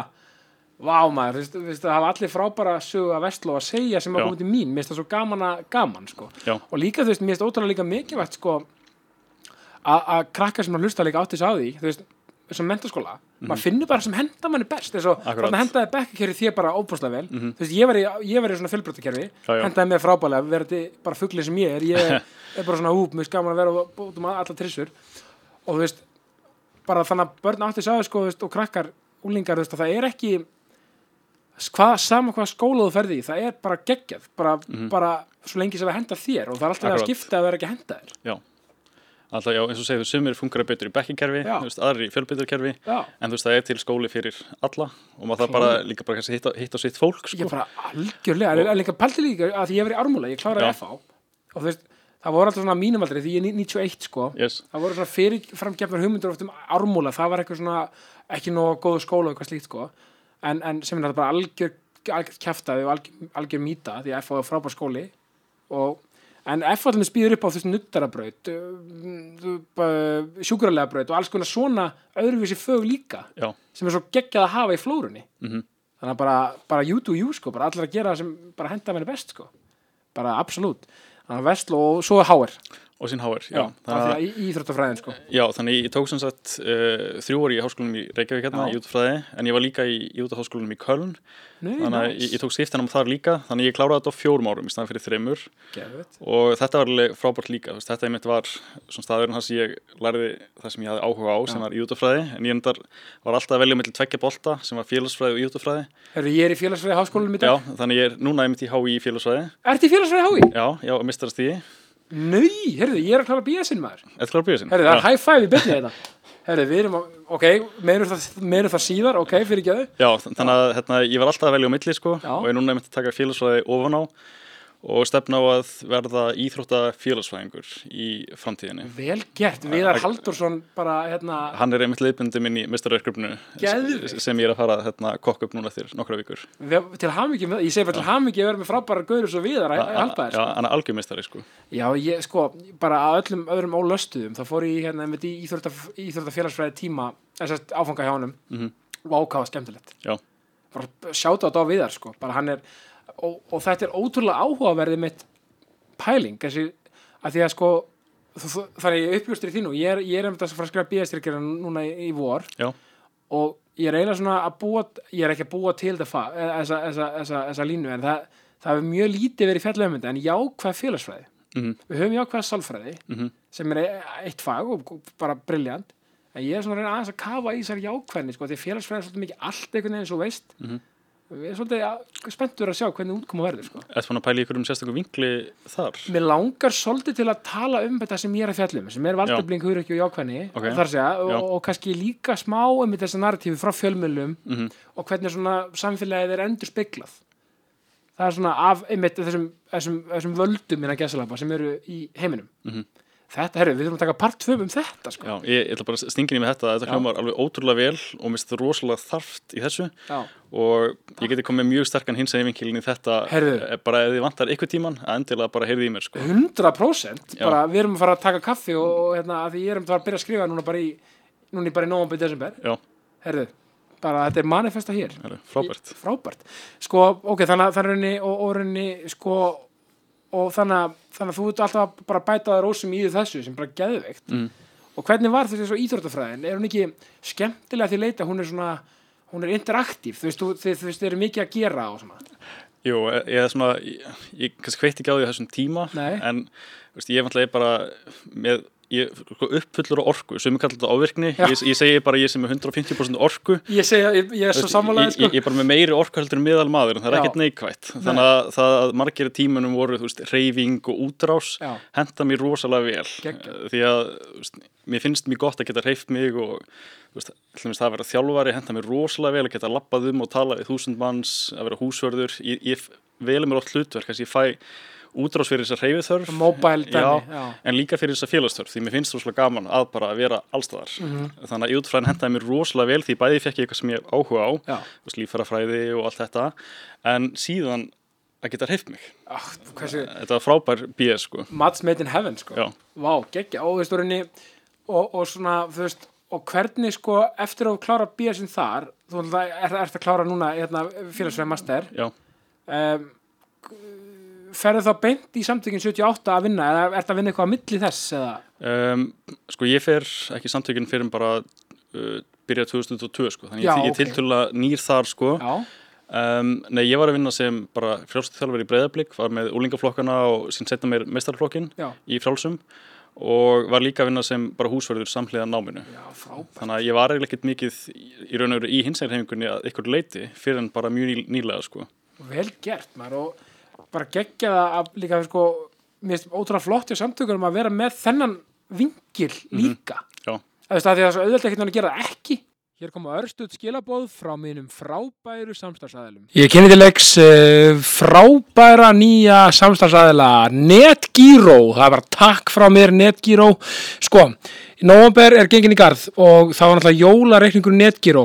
vá maður, þú veist, veist, það hafa allir frábæra sögu að vesló að segja sem hafa komið til mín, mér finnst það svo gaman að gaman, sko. já, og líka þú veist, mér finnst ótrúlega líka mikilvægt sko að krakka sem að hlusta líka átti þess að því þú veist, þessum mentaskóla maður finnur bara sem henda manni best að. Akkurat. Mhm. þarna hendaði bekkakerfi þér bara óbúslega vel þú veist, ég var í, ég var í svona fjölbrotakerfi hendaði mér frábælega, verði bara fugli sem ég er ég er bara svona úp, mér finnst gaman að vera út um alla trissur og þú veist, bara þannig að börn átti að því sko, þú veist, og krakkar, úlingar, þú veist, að það er ekki hvað, sama hvað skóla þú ferði í, það er bara geggjað bara, bara svo lengi sem það henda þér og það er alltaf að skipta að vera ekki að henda þér já. Alltaf, já, eins og segðu, sumir fungerar betur í þú veist, aðrir í fjölbyttarkerfi, Já, en þú veist, það er til skóli fyrir alla og maður það bara líka bara kannski hitta, hitta sitt fólk, sko. ég bara algjörlega, en, líka pælti líka að ég var í ármúla, ég kláraði. FH og þú veist, það voru alltaf svona mínumaldri því ég er 91 sko, Yes. það voru svona fyrirframgefnar hugmyndur oft um ármúla, það var eitthvað svona ekki nóg góðu skóla og eitthvað slíkt sko en, en sem er þetta bara algjör, algjör kjaftaði og algjör, algjör mýta því að FH er frábær skóli og en FH allir spýður upp á þessu nuttarabraut sjúkralega braut og alls konar svona öðruvísi fög líka Já, sem er svo geggjað að hafa í flórunni Mhm. þannig að bara, bara you do you sko bara allir að gera það sem bara henda henni best sko. Bara absolutt. Þannig að Vestló og svo er HR og sín HR, Já, já. Þannig því að, í Íþróttafræðin sko. Já, þannig ég tók sem sagt uh, þrjú orði í háskólanum í Reykjavík hérna, Já. í útfræði, en ég var líka í, í útafháskólanum í Köln, Nei, þannig að ég, ég tók skiptinam þar líka, þannig ég kláraði þetta á fjórum árum í staðan fyrir þreymur og þetta var alveg frábært líka, veist, þetta einmitt var svona staðurinn þar sem ég lærði það sem ég hafði áhuga á, sem Já. var íútafræði, en ég endar var alltaf að velja mellir tveggja bolta sem var félagsfræði og íútafræði, Herru, ég er í félagsfræði háskólanum í já, dag þannig ég er núna einmitt í HÍ í félagsfræði, Ertu í félagsfræði hái? já, já, mistarastíði, Nei, herru, ég er að klára bíða sinn maður. Þetta klára bíða sinn. Herru, það er high five í byrni þetta Herru, við erum ok, meður það, meður það síðar, ok, fyrir ekki Já, þ- þannig að hérna, ég var alltaf að velja á milli sko Já. og ég er núna einmitt að taka félagsfræði ofan á og stefna á að verða íþrótta félagsfræðingur í framtíðinni. Vel gert, Viðar Haldursson bara, hérna, Hann er einmitt leiðbundi minn í Geðveikt. sem ég er að fara hérna, kokka upp núna eftir nokkra vikur. við, til með, ég segi bara til að vera með frábæra gaurur svo Viðar að halpa þér Já, hann er algjörmistari sko. Já, ég, sko, bara að öllum öðrum ólöstuðum, þá fór ég hérna með í íþrótta, íþrótta félagsfræði tíma, þess að áfanga hjá honum Mhm. og ákáða skemmtilegt. Já. Bara sjáta þetta á Viðar, sko, bara hann er, og, og þetta er ótrúlega áhugaverðið mitt pæling, þessi, að því að sko, þannig ég uppljóstur í þínu, ég er, ég er um þess að fara að skrifa bíðastyrkjara núna í, í vor Já, og ég er eiginlega svona að búa ég er ekki að búa til þetta eh, þessa, línu en það, það hefur mjög lítið verið fjallöfumyndi en jákvæð félagsfræði Mhm. við höfum jákvæð sálfræði Mhm. sem er e- eitt fag og bara briljant en ég er svona að reyna aðeins að kafa í þessar jákvæðni sko, því félagsfræði er svolítið mikið allt einhvern veginn svo veist Mhm. Við erum svolítið spenntur að sjá hvernig útkoma verður sko. eftir fann að pæla ykkur um sérstaklega vinkli þar. Mér langar svolítið til að tala um þetta sem ég er að fjallum, sem er valdefling, hugrekki og jákvæðni, Ok. þar segja, Já. og, og kannski líka smá um þessa narratífi frá fjölmjölum Mm og hvernig svona samfélagið er endur speglað. Það er svona af einmitt þessum, þessum, þessum völdum innan gæsalapa sem eru í heiminum. Mhm. Þetta, herru, við þurfum að taka part 2 um þetta, sko. Já, ég, ég ætla bara að stingin í með þetta, þetta hljómar alveg ótrúlega vel og þetta rosalega þarft í þessu Já. og ég geti komið mjög sterkan hins að vinkilin í þetta Heyrðu. eh, bara ef þið vantar ykkur tíman að endilega bara heyrði í mér sko. 100% Já. bara við erum að fara að taka kaffi og, og hérna, því ég erum að fara að byrja að skrifa núna bara í, núna bara í nóvambur desember. Herru, bara þetta er manifesta hér. heyrðu, frábært Í- frábært sko, ok, þannig að það er rauninni og, og rauninni, sko og þannig að, þannig að þú ert alltaf að bara bæta það rósum í þessu sem bara geðveikt. Mm. og hvernig var þessi svo íþróttafræðin? Er hún ekki skemmtilega að því leita? Hún er svona, hún er interaktív. Þú veist, þú, þú veist, þið eru mikið að gera og svona. Jú, ég ég er svona, ég, ég kannski hveitt ekki á því þessum tíma Nei. en veist, ég er bara með ég sko, uppfullur á orku, sem ég kallar þetta ávirkni ég, ég segi bara ég sem er 150% orku. Ég segja, ég, ég er svo ég, sko. ég, er bara með meiri orku heldur en miðal maður en það er ekkert neikvætt. Þannig að að margir af tímanum voru þú veist, reyfing og útrás Já. henda mér rosalega vel. Eh, því að þú veist, mér finnst mér gott að geta reyft mig og þú veist, það að vera þjálfari henda mér rosalega vel að geta lappað um og tala við þúsund manns, að vera húsvörður. Ég, ég velum mér oft hlutverk þess að ég fæ útrás fyrir mobile dæmi, Já. já. en líka fyrir þessa félagstörf því mér finnst rosalega gaman að bara vera allstaðar Mhm. þannig að útfræðin hendaði mér rosalega vel því bæði fekk ég eitthvað sem ég áhuga á líffærafræði og allt þetta. En síðan að geta hreift mig. Ah, hversu, þetta var frábær BS sko. Match made in heaven sko. Vá, geggja, og og, og svona, veist og hvernig sko, eftir að klára BS-in þar, þú er, ert að klára núna hérna, félagsfræði master? Já, um, ferðu þá beint í samtökin 78 að vinna eða ert að vinna eitthvað á milli þess eða, um, sko ég fer ekki samtökin fyrir bara uh, byrja 2022 sko þannig Já, ég, ég ok. okay. tiltölulega nýr þar sko. Um, nei ég var að vinna sem bara frjálsþjálfur í breyðablík var með úlingaflokkana og sín setna mér mestarflokkin já, í frjálsum og var líka að vinna sem bara húsverður samhliða náminu. Já, þannig að ég var eiginlega ekkert mikið í, raun og veru í hinsæðinhefingunni að ykkur leiti fyrir en bara mjög ný, nýlega sko. Vel gert maður og bara geggja það að líka sko, mér finnst ótrúlega flott í samtökunum að vera með þennan vingil líka já, Það veist að því að það er svo auðvitað ekkert að gera það ekki. Hér koma örstuð skilabóð frá mínum frábæru samstagsæðilum. Ég kynni til leiks uh, frábæra nýja samstagsæðila NetGyro. Það er bara takk frá mér NetGyro. Sko, nóvember er gengin í garð og þá er náttúrulega jólareikningur NetGyro.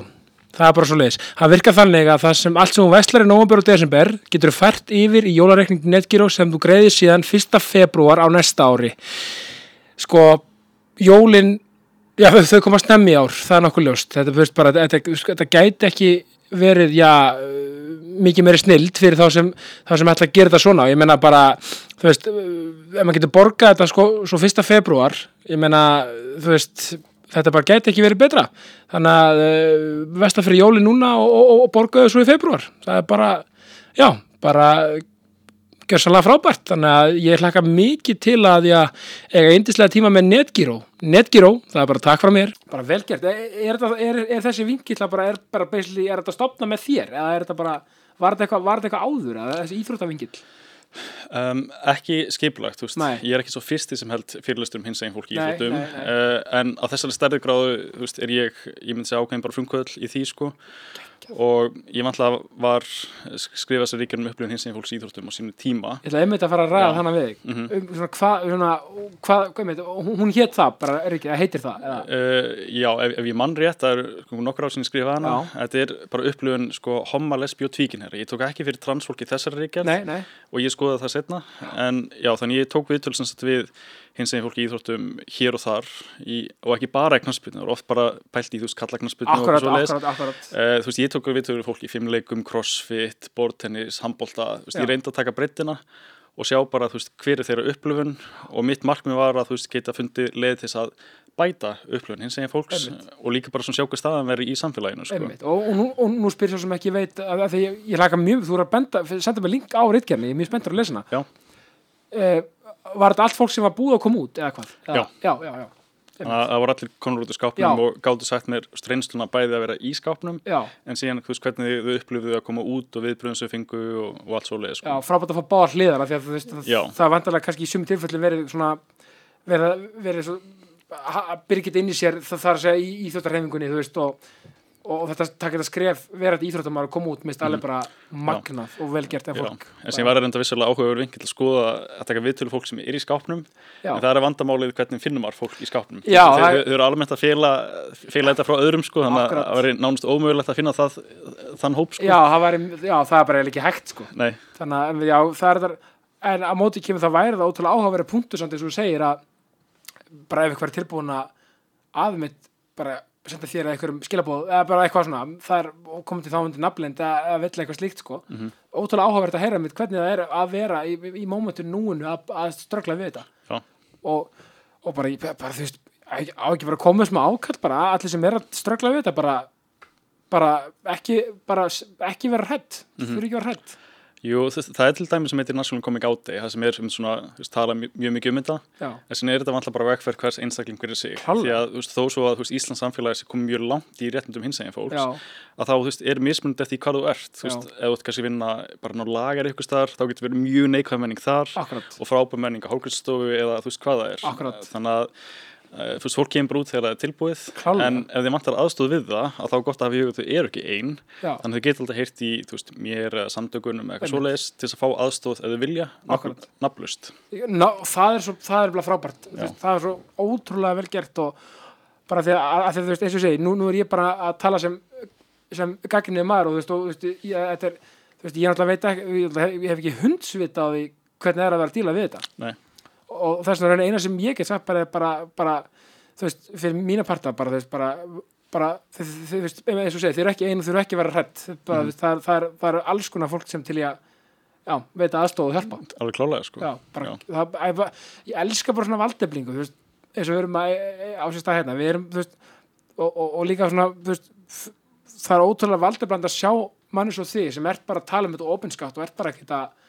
Það er bara svo leiðis. Það virkar þannig að það sem allt sem þú veslar í nóvember og desember getur fært yfir í jólareikning NetGyro sem þú greiðir síðan 1. februar á næsta ári. Sko, jólin Já, þau koma snemmi í ár, það er nokkuð ljóst. Þetta, bara, þetta, þetta gæti ekki verið, já, uh, mikið meiri snild fyrir þá sem, þá sem ætla að gera þetta svona. Ég meina bara, þú veist, ef maður getur borgað þetta sko, svo fyrsta februar, ég meina, þú veist, þetta bara gæti ekki verið betra. Þannig að uh, vesta fyrir jóli núna og, og, og borgaðu svo í februar. Það er bara, já, bara gjörsalega frábært, þannig að ég hlakka mikið til að ég eiga yndislega tíma með Netgyro Netgyro, það er bara takk frá mér. Bara velgert, er, er, þetta- er, er þessi vinkill að bara, er bara er þetta stopna með þér, eða er þetta bara var þetta eitthvað, eitthvað áður, eða þessi íþróttavinkill Um, ekki Nei. ég er ekki svo fyrsti sem held fyrirlistur um hins eginn fólki í Nei, nei, nei. uh, en á þessari stærri gráðu, þú veist, er ég ég myndi segja ákveðin bara frumkvöld í því sko og ég vantlega var skrifað þessar ríkjum um upplifun hins eginn fólks íþróttum á sínu tíma. Ég ætla einmitt að fara að ræða hana við þig. Mhm. um, svona hvað, svona, hvað einmitt, hún, hún hét það, bara, er ekki, heitir það eða? Uh, já, ef, ef ég mann rétt, það er nokkur ár sinni skrifað hana, þetta er bara upplifun sko homma, lesbi og tvíkinherra, ég tók ekki fyrir transfólk í þessari nei, og ég skoði það setna en já, þannig ég tók viðtöl sem sagt við hins eginn fólki í íþróttum hér og þar í, og ekki bara í knarsbyrnu, það er oft bara pælt í þú veist kalla knarsbyrnu og akkurat, akkurat Uh, þú veist, ég tók við fólki í fimmleikum, crossfit, veist, Já. ég reyndi að taka breyttina og sjá bara, þú veist, hver er þeirra upplöfun og mitt markmið var að, þú veist, geta fundið leið til þess að bæta upplöfun hins eginn fólks Einmitt. og líka bara svona sjá hvað staðan verið í samfélaginu, sko. Og, og, nú, og nú spyr svo sem ekki veit að, að ég, ég mjög, benda ritgerni, ég var þetta allt fólk sem var búið að koma út eða hvað? Já. já, já, já, það voru allir konur út úr skápnum Já. og gáttu sagt mér streinsluna bæði að vera í skápnum já, en síðan, þú veist, hvernig þau upplifðu að koma út og viðbröðum sem fengu og, og allt svoleiði, sko. já, frábært að fá báðar hliðar af því að þú veist, það, það vandarlega kannski í sumi tilfelli verið svona verið, verið svo byrgit inn í sér það þarf að segja í íþjóttarhefingunni þú veist og, og, þetta takk þetta skref verið íþjóttamar og koma út mist alveg bara magnað og velgert af Mhm. Já, fólk en sem var að reynda vissulega áhugaður vinkill að skoða að taka viðtölu fólk sem er í skápnum Já. en það er vandamálið hvernig finnum maður fólk í skápnum Já, Þau- það er- eru almennt að fela, þetta frá öðrum sko, þannig að Akkurat. það veri nánast ómögulegt að finna það, þann hóp sko. já, það já, það er bara ekki hægt sko Nei, þannig að já, það er þetta en á móti kemur það væri það ótrúlega áhugaverið punktur samt eins og þú segir að bara ef eitthvað er tilbúin að aðmitt bara senda þér einhverjum skilabóð eða bara eitthvað svona, það er komið til þá undir nafnlind eða, eða vill eitthvað slíkt sko. Ótrúlega áhugaverið að heyra mitt hvernig það er að vera í, í, mómentur núinu að, að ströggla við þetta. Já, og, og bara, bara þú veist á ekki bara að koma sem ákall bara allir sem er að ströggla við þetta bara, bara ekki bara ekki vera hrætt, þú fyrir ekki vera hrætt jú, það, er til dæmi sem heitir National Comic Out Day, það sem er um svona, þú veist, tala mjög, mjög mikið um þetta. Já, en sinni er þetta vantla bara vegferð hvers einstakling fyrir sig. Klárlega. því að þú veist, þó svo að veist, Íslands samfélagi sem komið mjög langt í réttundum hinsegin fólks já, að þá þú veist, er mismunandi eftir hvað þú ert. Þú veist, ef þú ert kannski vinna bara ná lagar ykkur staðar, þá getur verið mjög neikvæð menning þar akkurat. og frábæð menning á hálfgjörðstofu eða þú veist hvað það er. Akkurat. þannig að þú veist, fólk kemur út þegar það er tilbúið Klárlega. en ef þið vantar aðstóð við það að þá gott að hafa í huga þau eru ekki ein já, þannig að þau getur alltaf heyrt í veist, mér samtökunum eða eitthvað Einmitt. svoleiðis til að fá aðstóð ef þau vilja nafnlust Ná, það er svo, er bara frábært Já. það er svo ótrúlega vel gert og bara því að, að þú veist, eins og segi nú, nú er ég bara að tala sem sem gagniði maður og þú veist, og, veist ég, þetta er, þú veist, ég náttúrulega veit ekki ég hef ekki hundsvita á því hvernig það er að vera að díla við þetta Nei. Og þess er eina sem ég get sagt bara, er bara, bara þú veist, fyrir mína parta bara, þú veist, bara, bara þið, þið, þið, eins og segi, þið eru ekki einu, þið eru ekki að vera hrætt bara, mm. það, er- það, er, það eru alls konar fólk sem til ég að já, veita aðstóð og hjálpa alveg klálega sko já, bara, Já. Það, ég, ég elska bara svona valdeflingu þú veist, eins og við erum að, á sér stað hérna við erum, þú veist, og, og, og líka svona, þú veist, það er ótrúlega valdefland að sjá manni svo þig sem ert bara að tala um þetta opinskátt og ert bara ekkert að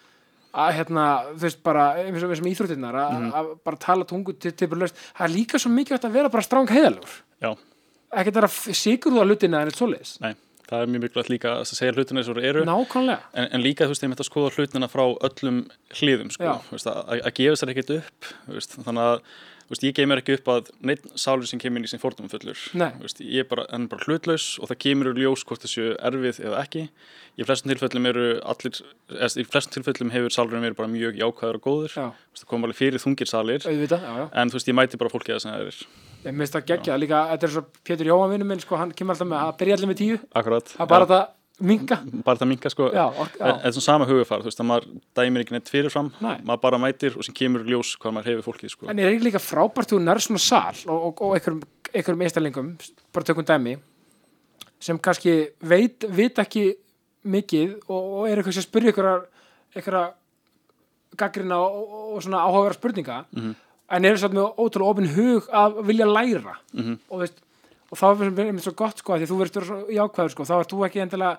að hérna, þú veist, bara eins og og íþróttinnar, að, að bara tala tungu til, bara laust, það er líka svo mikilvægt að vera bara stráng heiðalur, Já, ekkert að sigur þú að lutina en eitt svoleiðis, nei, það er mjög mikilvægt líka að segja hlutina eins og eru. En, en líka þú veist, þeim þetta að skoða hlutina frá öllum hliðum sko, að, að gefa sér ekkert upp veist, þannig að veist, ég geif mér ekki upp að neitt sálur sem kemur inn í sin fordóma fullur. Veist, ég er bara, bara hlutlaus og það kemur úr ljós hvort þessu erfið eða ekki. Í flestum tilfellum eru allir eða, í flestum tilfellum hefur sálurinn verið bara mjög jákvæður og góður. Já, veist, það kom alveg fyrir þungir já en þú veist, ég mæti bara fólki það sem það er. Ég minnst það geggja. Líka, þetta er svo Pétur Jóhann vinnu minn, sko, hann kemur alltaf með, það byrja allir með tíu, akkurat, það er bara þetta minka. bara það minka sko já, en svona sama hugafar, þú veist, að maður dæmir ekki neitt fyrirfram, Nei. maður bara mætir og sem kemur ljós hvað maður hefur fólkið, sko. en er ekki líka frábært þú nær svona sal og, og, og einhverjum, einhverjum einstakling bara tökum dæmi sem kannski veit, veit ekki mikið og, og er eitthvað sem spyrja eitthvað gaggrina og, og, og svona áhugaverða spurninga Mhm. en eru satt með ótrúlega opin hug að vilja læra Mhm. og, veist, og þá er mér svo gott sko, að því að þú verður jákvæður sko, þá ert þú ekki endilega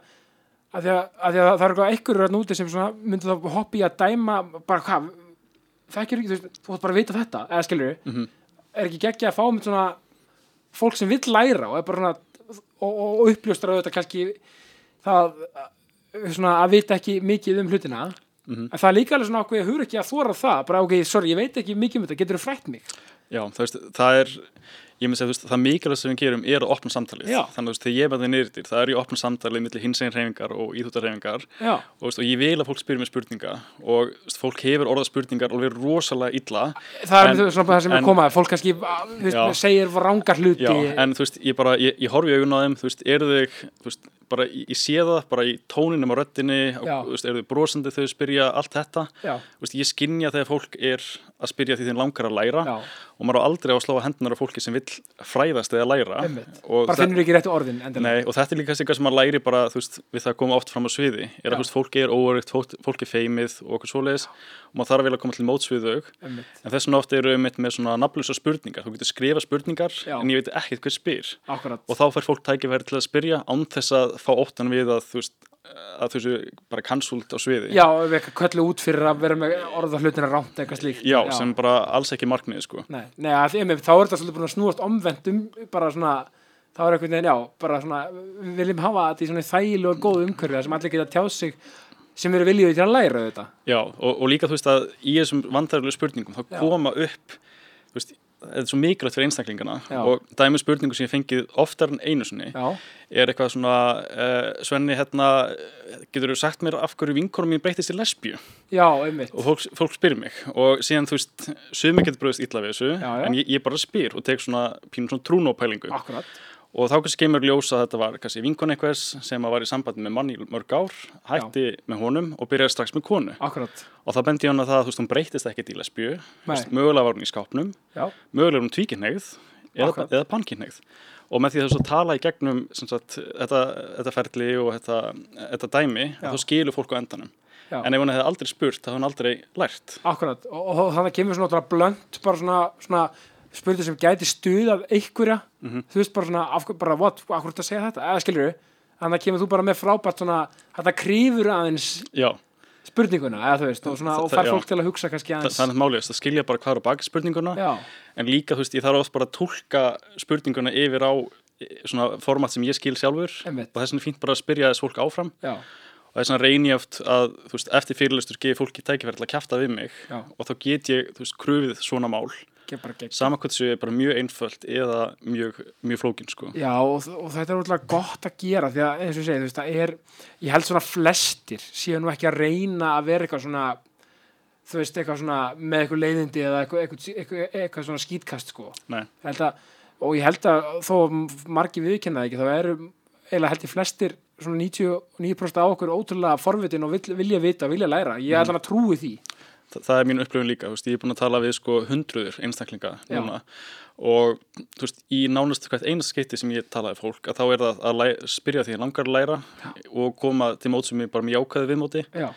að því að, að, því að það er eitthvað einhverjur að núti sem myndir þá hoppi í að dæma bara hvað, það ekki þú ætti bara að vita þetta, eða skilur Mhm. er ekki geggja að fá með svona fólk sem vill læra og er svona og, og, uppljóstra auðvitað kannski það svona að vita ekki mikið um hlutina Mhm. en það er líka alveg svona ákveð hugur ekki að þóra það bara ok, sorry, ég veit ekki mikið um þetta, getur þú frætt mig Já, það, veist, það er ég myndi að það mikilvægt sem við gerum er að opna samtalið Já. þannig að veist, þegar ég er með það er í opna samtalið millir hinsegin reyfingar og íþjóttarreyfingar já, og, veist, og ég vil að fólk spyrir mér spurninga og veist, fólk hefur orða spurningar og verður rosalega illa það er En- svona það sem er komað fólk kannski veist, Já. segir rángar hluti Já, en þú veist, ég bara, ég, ég horfi á þeim þú veist, eru þau, veist, bara ég, sé það bara í tóninum á Já. veist, eru þau brosandi þau spyrja allt þetta, já, veist, ég skinja þegar fólk er að spyrja því þeim langar að læra já, og maður á aldrei á að slá hendunar á fólki sem vill fræðast eða læra. Bara finnur ekki réttu orðin. Nei, og þetta er líka eitthvað sem maður læri bara, veist, við það að koma oft fram á sviði, er Já. að, veist, fólki er óörugt, fólk, fólk er feimið og okkur svoleiðis og maður þarf að vilja koma til móts við þau, Einmitt. en þess vegna oft eru einmitt með svona nafnlösa spurningar, þú getur skrifa spurningar Já. en ég veit ekkert hver spyr akkurat, og þá fær fólk tækifæri til að spyrja án þess að fá óttan við að, þú veist, að þú séu bara cancelled á sviði. já, við eitthvað köllu út fyrir að vera með orða hlutina rámt eitthvað slíkt Já, sem bara alls ekki markmið, sko. Nei, nei að, einmitt, þá er þetta svolítið búin að snúast omvendum bara svona, þá er veginn, já bara svona, við viljum hafa þetta í svona þægilega og góð þar sem allir geta tjáð sig sem eru viljið til að læra þetta. Já, og, og líka þú veist að í þessum vandræðilegu spurningum þá Já. koma upp þú veist, þetta er svo mikilvægt fyrir einstaklingana Já. og dæmi spurningu sem ég fengið oftar en einu sinni Já, er eitthvað svona uh, Svenni, hérna getur þú sagt mér af hverju vinkonum mín breytist í lesbíu? Já, einmitt. Og fólk, fólk spyr mig. Og síðan þú veist, sumi getur bröðist illa við þessu Já, já. en ég, ég bara spyr og tek svona pínum svona trúnópælingu. Akkurat, og þá kannski kemur ljósa að þetta var kannski vinkon einhvers sem að var í sambandi með mann í mörg ár hætti með honum og byrjaði strax með konu. Akkurat. Og þá bendi hann að það, þú veist, hún breytist ekkert í Nei. mögulega var hún í skápnum. Já, mögulega er hún tvíkinneigð eða, eða pankinneigð og með því að þess að tala í gegnum sagt, þetta, þetta ferli og þetta, þetta dæmi, Já. þá skilur fólk á endanum. Já, en ef hún hefði aldrei spurt, þá hefði hún aldrei lært. Akkurat. Og, og, þannig kemur svona blönt bara svona, svona spurning sem gæti stuðað einhverja, Mhm. þú veist bara svona af, bara, what, af hverju þetta segja þetta, eða skilur við þannig kemur þú bara með frábært svona þetta krýfur aðeins já, spurninguna, eða þú veist, og, svona, og Það- fær já. fólk til að hugsa kannski það, aðeins það er málið, það skilja bara hvað er á baki spurninguna Já, en líka, þú veist, ég þarf oft bara að tólka spurninguna yfir á e, svona format sem ég skil sjálfur Einmitt. og vegna er fínt bara að spyrja þess fólk áfram. Já, og þess vegna reyni ég oft að, veist, eftir fyrirlestur gefi fólki tækifæri til að kjafta við mig já, og þá get ég, þú veist, krufið svona mál ekki bara gegn. Sama hvað þessu er bara mjög einföld eða mjög, mjög flókin, sko. Já, og, og þetta er útlægt gott að gera því að eins og ég segi, þú veist, það er ég held svona flestir séu nú ekki að reyna að vera eitthvað svona þú veist, eitthvað svona með eitthvað leiðindi eða eitthvað, eitthvað, eitthvað, eitthvað svona skítkast sko. Að, og ég held að þó margi viðkenna ekki, þá eru eiginlega held ég flestir svona 99% af okkur ótrúlega forvitin og vilja vita og vilja læra, ég held að trúi því Þa, það er mín upplifun líka, veist, ég er búin að tala við sko hundruður einstaklinga Já. núna og þú veist, í nánast hvert einast skeiti sem ég talaði fólk, að þá er það að læ, spyrja því að langar að læra og koma til mót sem ég bara með jákaði viðmóti. Já,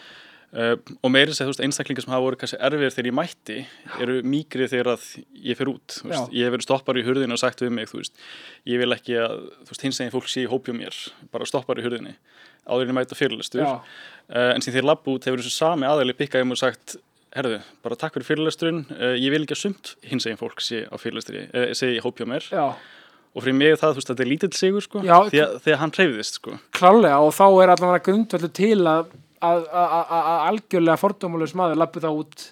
uh, og meiri segja, þú veist, einstaklingar sem hafa voru kannski erfir þegar ég mætti eru mýgrið þegar að ég fer út veist, Já. ég hef verið stoppar í hurðinu og sagt við mig, veist, ég vil ekki að þú veist, hins eginn fólk sé í hópjum mér bara stoppar í hurðinni, áður en ég mæta fyrirlestur. Já, uh, en sem þeir lapp út hefur þessu sami aðeili pikkað um og sagt herðu, bara takk fyrir fyrirlesturinn. Uh, ég vil ekki að sumt hins eginn fólk sé á fyrirlesturi, uh, sé í hópjá mér. Já. Og fyrir mig það, þú veist, þetta er lítill sigur sko, Já, því að, því að hann hreyfiðist sko. klálega og þá er allavega grundvöldu til að að, að, að, að algjörlega fordómulegs maður lappi það út.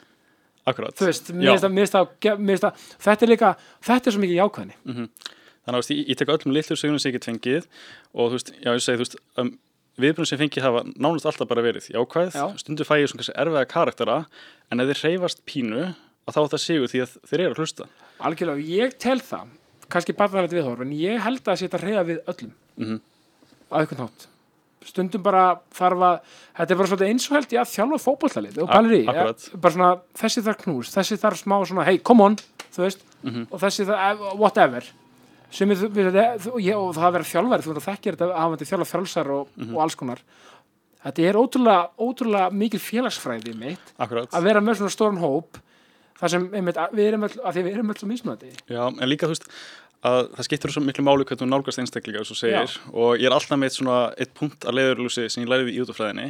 Það- þetta er líka, þetta er svo mikið jákvæðni. Mhm. þannig að ég, ég tek öllum litlu sigurinn sem ég get fengið og þú veist, já, ég segi, þú veist um, viðbrunum sem ég fengið hafa nánast alltaf bara verið jákvæð, Já. stundu fæ ég svona kannski erfiða karaktera, en ef þeir hreyfast pínu, að þá er það sigur því að þeir eru að hlusta algjörlega, ég tel það kannski barnalegt viðhorf, en ég held að setja reyða við öllum Mhm. á einhvern nátt stundum bara þarf að þetta er bara svolítið eins og held ég að þjálfa fótbollalið og akkurat. ja, bara svona þessi þarf knús, þessi þarf smá svona, hey, come on þú veist, Mhm. og þessi þarf, whatever sem er, við, þú, ég, og það að vera þjálfari þú að þekkja þetta að hafa þjálfa frálsar og, og alls konar. Þetta er ótrúlega, ótrúlega mikil félagsfræði mitt akkurat. að vera með svona stóran hóp þar sem einmitt, að við erum öll, að því við erum öll svo mismunandi. Já, en líka þú veist að það skiptir svo miklu máli hvernig þú nálgast einstaklinga eins og og ég er alltaf með svona eitt punkt að leiðurlúsi sem ég læriði í útafræðinni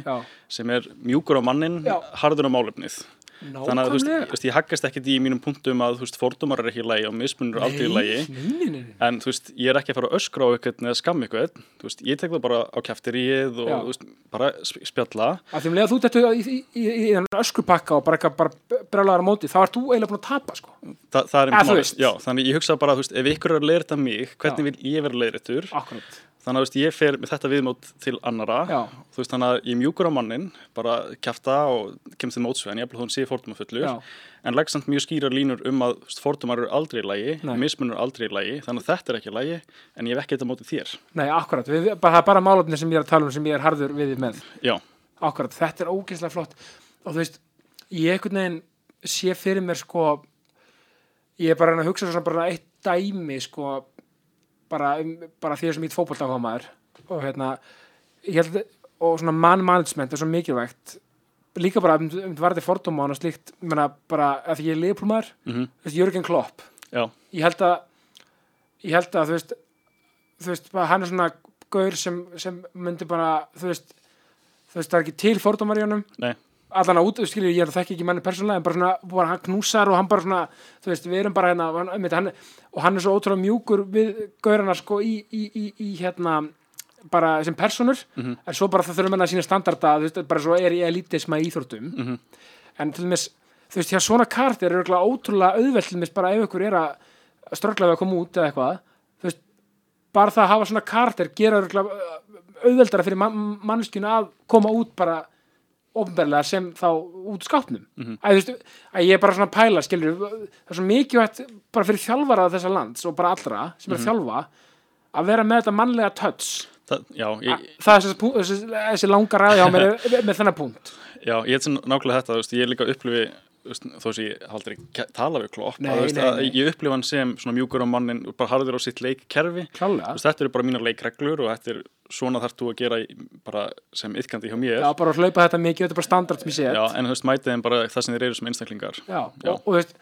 sem er mjúkur á mannin, Já. harður á málefnið þannig að þú veist, ég haggast ekkert í mínum punktum að þú veist, fordómar er ekki í lagi og mismunur er aldrei í nei. en þú veist, ég er ekki að fara að öskra á eitthvað eða skamma eitthvað, þú veist, ég tek það bara á kæftiríið og Já. þú veist, bara sp- spjalla að því um að þú dettu í, í, í, í, öskupakka og bara, bara brjálaður á móti þá ert þú eiginlega búin að tapa sko. Þa, það er málið. veist. Já, þannig ég hugsa bara, þú veist, ef ykkur er að leiðrita mig hvernig vil ég vera leiðritur akkurat þannig að veist, ég fer með þetta viðmót til annara Já. þú veist, þannig að ég mjúkur á mannin bara kjafta og kemst þið mótsvein ég er hún sé fordómafullur. Já. en legg samt mjög skýrar línur um að fordómar eru aldrei í Nei. mismunur eru aldrei í lagi þannig að þetta er ekki í lagi, en ég hef ekki þetta mótið þér. Nei, akkurat, við, bara, það er bara málefni sem ég er að tala um sem ég er harður við þið með. Já, akkurat, þetta er ógeðslega flott. Og þú veist, ég einhvern veginn sé fyrir mér sko ég er bara að að hugsa svona bara eitt dæmi sko bara, um, bara því sem ég fótbolta á maður og hérna held, og svona man management er svo mikilvægt. Líka bara um, um varði fordóma og slíkt, ég meina bara að því ég er liðplumar, mm þú veist, Jörgen Klopp. Já, ég held að ég held að þú veist þú veist, hann er svona gaur sem, sem myndi bara, þú veist þú veist, það er ekki til fordómar í honum. Nei, allan að út, skilur, ég er þekki ekki manni persónulega en bara svona, bara hann knúsar og hann bara svona þú veist, við erum bara hérna hann, og hann er svo ótrúlega mjúkur við gaurana sko í, í, í, í hérna bara sem personur Mhm. en svo bara það þurfum henni að sína standarda þú veist, bara svo er í elitisma í íþróttum Mhm. en til dæmis, þú veist, hjá svona kartir er ótrúlega dæmis bara ef ykkur er að ströggla við að koma út eða eitthvað, þú veist bara það að hafa svona kartir gera auðveldara fyrir man mannskjuna að koma út bara ofnberlega sem þá út skápnum Mhm. að, þú veist, að ég er bara svona að pæla skilur, það er svo mikilvægt bara fyrir þjálfara þessa lands og bara allra sem er Mhm. að þjálfa að vera með þetta mannlega touch það, já, Ég, ég, það er þessi, þessi, þessi langa ræði á mér er- með þennan punkt já, ég er nákvæmlega þetta, veist, ég er líka að upplifi þú veist, þó sem ég hef aldrei ke- tala við klopp Nei, nei, nei. ég upplifa hann sem mjúkur á mannin bara harður á sitt leikkerfi. Þetta eru bara mínar leikreglur og þetta er svona þarf þú að gera sem ytkandi hjá mér. Já bara að hlaupa þetta mikið þetta er bara standard sem ég sé Já, en þú veist, mætið þeim bara það sem þeir eru sem einstaklingar. Já, Já. Og, þú veist,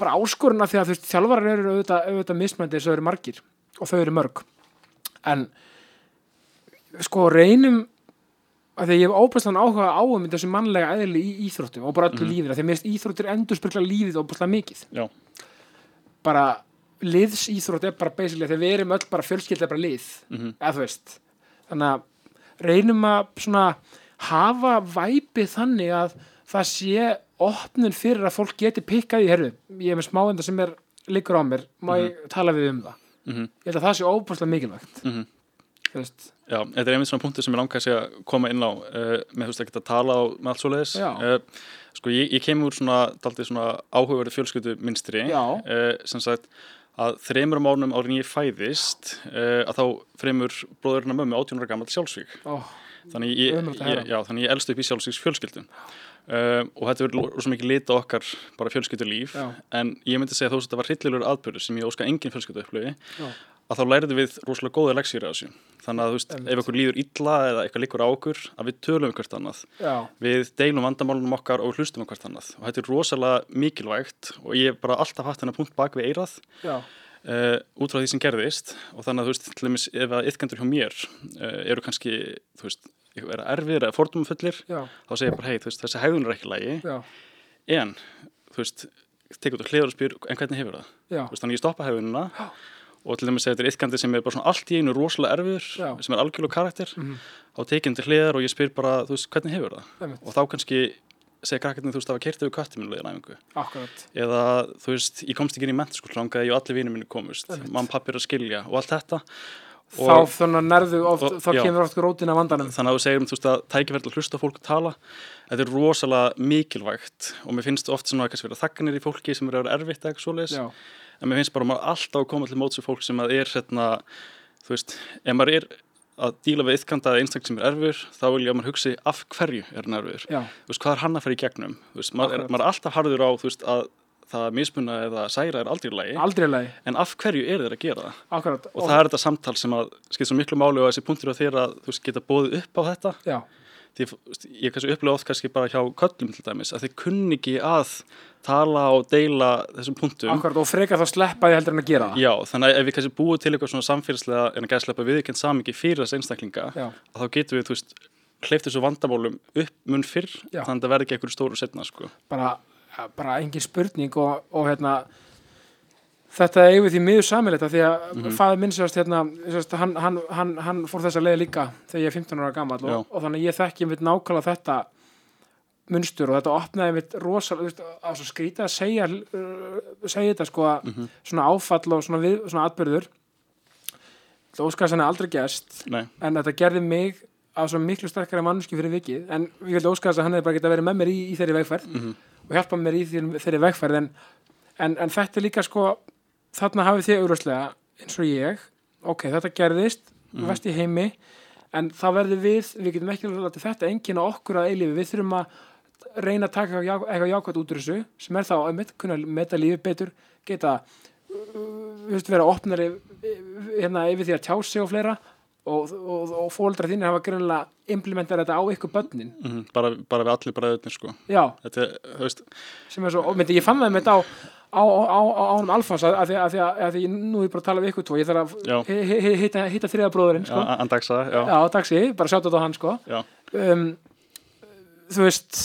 bara áskoruna því að þú veist, þjálfarar eru auðvitað, auðvitað mismændi þess að þau eru margir og þau eru mörg. En sko reynum að því að ég hef óbærslan áhuga á um þessu mannlega eðli í íþróttum og bara öllu Mhm. lífið, af því að mér finnst íþróttir endur spyrkla lífið óbærslega mikið. Já, bara liðsíþrótt er bara basically þegar við erum öll bara fjölskylda bara lið Mhm. eða þú veist. Þannig að reynum að svona hafa væpið þannig að það sé opnun fyrir að fólk geti pikkað í herru, ég er með smáenda sem er liggur á mér, má ég tala við um það? Mhm, ég held að það sé óbúslega mikilvægt. Mhm Já, þetta er einmitt svona punktur sem ég langar að koma inn á uh, með þú veist ekki að tala á með allt svoleiðis. Já. uh, Sko, ég, ég kem úr svona svona áhugaverði fjölskyldu minstri uh, sem sagt að þreymur mánum árin ég fæðist að þá fremur bróðurinn að mömmu 18 ára gammal sjálfsvík ó, þannig ég, að ég, já, þannig ég elst upp í sjálfsvíks fjölskyldun og þetta verður rosa mikið lit á okkar bara fjölskyldulíf. Já. en ég myndi segja þó að þetta var hryllilegur aðbörður sem ég óska engin fjölskyldu upplöfi. Að þá læriðum við rosalega góða leksýri á þessu. Þannig að þú veist, ef okkur líður illa eða eitthvað líkur á okkur, að við tölum um hvert annað. Já, við deilum vandamálunum okkar og hlustum um hvert annað. Og þetta er rosalega mikilvægt og ég hef bara alltaf haft hennar punkt bak við eirað uh, út frá því sem gerðist. Og þannig að þú veist, til dæmis ef að ytkendur hjá mér uh, eru kannski, þú veist vera erfiðir eða fordumfullir já, þá segir ég bara, hei, veist, þessi hegðun er ekki já, en, þú veist, tekur þú hliður og spyr en hvernig hefur það? veist, þannig ég stoppa hegðunina Já. Og til dæmis segir þetta er ytkandi sem er bara svona allt í einu rosalega erfiður Já. sem er algjörlega karakter þá tekið hann til hliðar og ég spyr bara, þú veist, hvernig hefur það? einmitt, og þá kannski segir krakkarnir, þú veist, það var kert yfir köttum minni leiðin æfingu akkurat. Eða þú veist, ég komst ekki inn í mentaskóla langaði og allir vinir minni komust. Mann pappir að skilja og allt þetta. Þá þannig nærðu oft, og- þá já. kemur oft rótin af vandanum. Þannig að þú segir um þú veist að tækifært að hlusta á fólk tala þetta er rosalega mikilvægt. Og mér finnst oft svona kannski vera þakkanir í fólki sem er að vera erfitt eða eitthvað svoleiðis en mér finnst bara maður alltaf að koma til móts við fólk sem að er hérna, þú veist, ef maður er að díla við ytkanda eða einstakling sem er erfur þá vil ég að maður hugsi af hverju er hann erfur? Þú veist, hvað er hann að fara í gegnum? Þú veist, maður, er, maður er alltaf harður á þú veist, að það að mismuna eða særa er aldrei í lagi. Aldrei í lagi, en af hverju er þeir að gera það? akkurat. Og, það er þetta samtal sem að skipt svo miklu máli og þessi punktur á að þú veist, geta bóðið upp á þetta. Já, því ég kannski upplega oft kannski bara hjá köllum til dæmis að þeir kunni ekki að tala og deila þessum punktum akkurat og frekar þá sleppa því heldur en að gera það Já, þannig að ef við kannski búið til eitthvað svona samfélagslega en að gæslepa viðkend samingi fyrir þess einstaklinga þá getum við, þú veist, hleyft þessu vandamálum upp mun fyrr Já. þannig að það verði ekki eitthvað stóru setna, sko. bara, bara engin spurning og, og hérna þetta eigum við því miður samilegt því að mm -hmm. faður minn sérst hérna hann, hann, hann, hann fór þessa leið líka þegar ég er 15 ára gammal og, og þannig að ég þekki mitt nákvæmlega þetta munstur og þetta opnaði mitt rosalega, að skrýta að segja uh, segja þetta sko að svona áfall og svona, við, svona atbyrður það óskast hann aldrei gerst Nei, en þetta gerði mig á svo miklu sterkari mannsku fyrir vikið en ég vildi óskast að hann hefði bara getað verið með mér í, í þeirri vegferð og hjálpa mér í þeirri, þeirri vegferð en, en, en þetta er líka sko þarna hafið þið auðvitað eins og ég ok, þetta gerðist, mm -hmm. vest í heimi en þá verður við við getum ekki látið þetta enginn á okkur að eilífi við þurfum að reyna að taka eitthvað já- eitthvað jákvæmt út úr þessu sem er þá að mitt kunna meta lífið betur geta veist, vera opnari hérna, yfir því að tjá sig og fleira og, og, og fóldra þínir hafa greinlega implementað þetta á ykkur börnin mm bara, bara við allir bræðurnir, sko. já, Þetta sem er svo, myndi, ég fann það með þetta á á, ánum Alfons að, að, því, að, að, að nú er ég bara að tala við ykkur tvo ég þarf að hi- hi- hi- hitta, hitta þriða bróðurinn sko. já, taxi, bara sjátt á hann sko. um, þú veist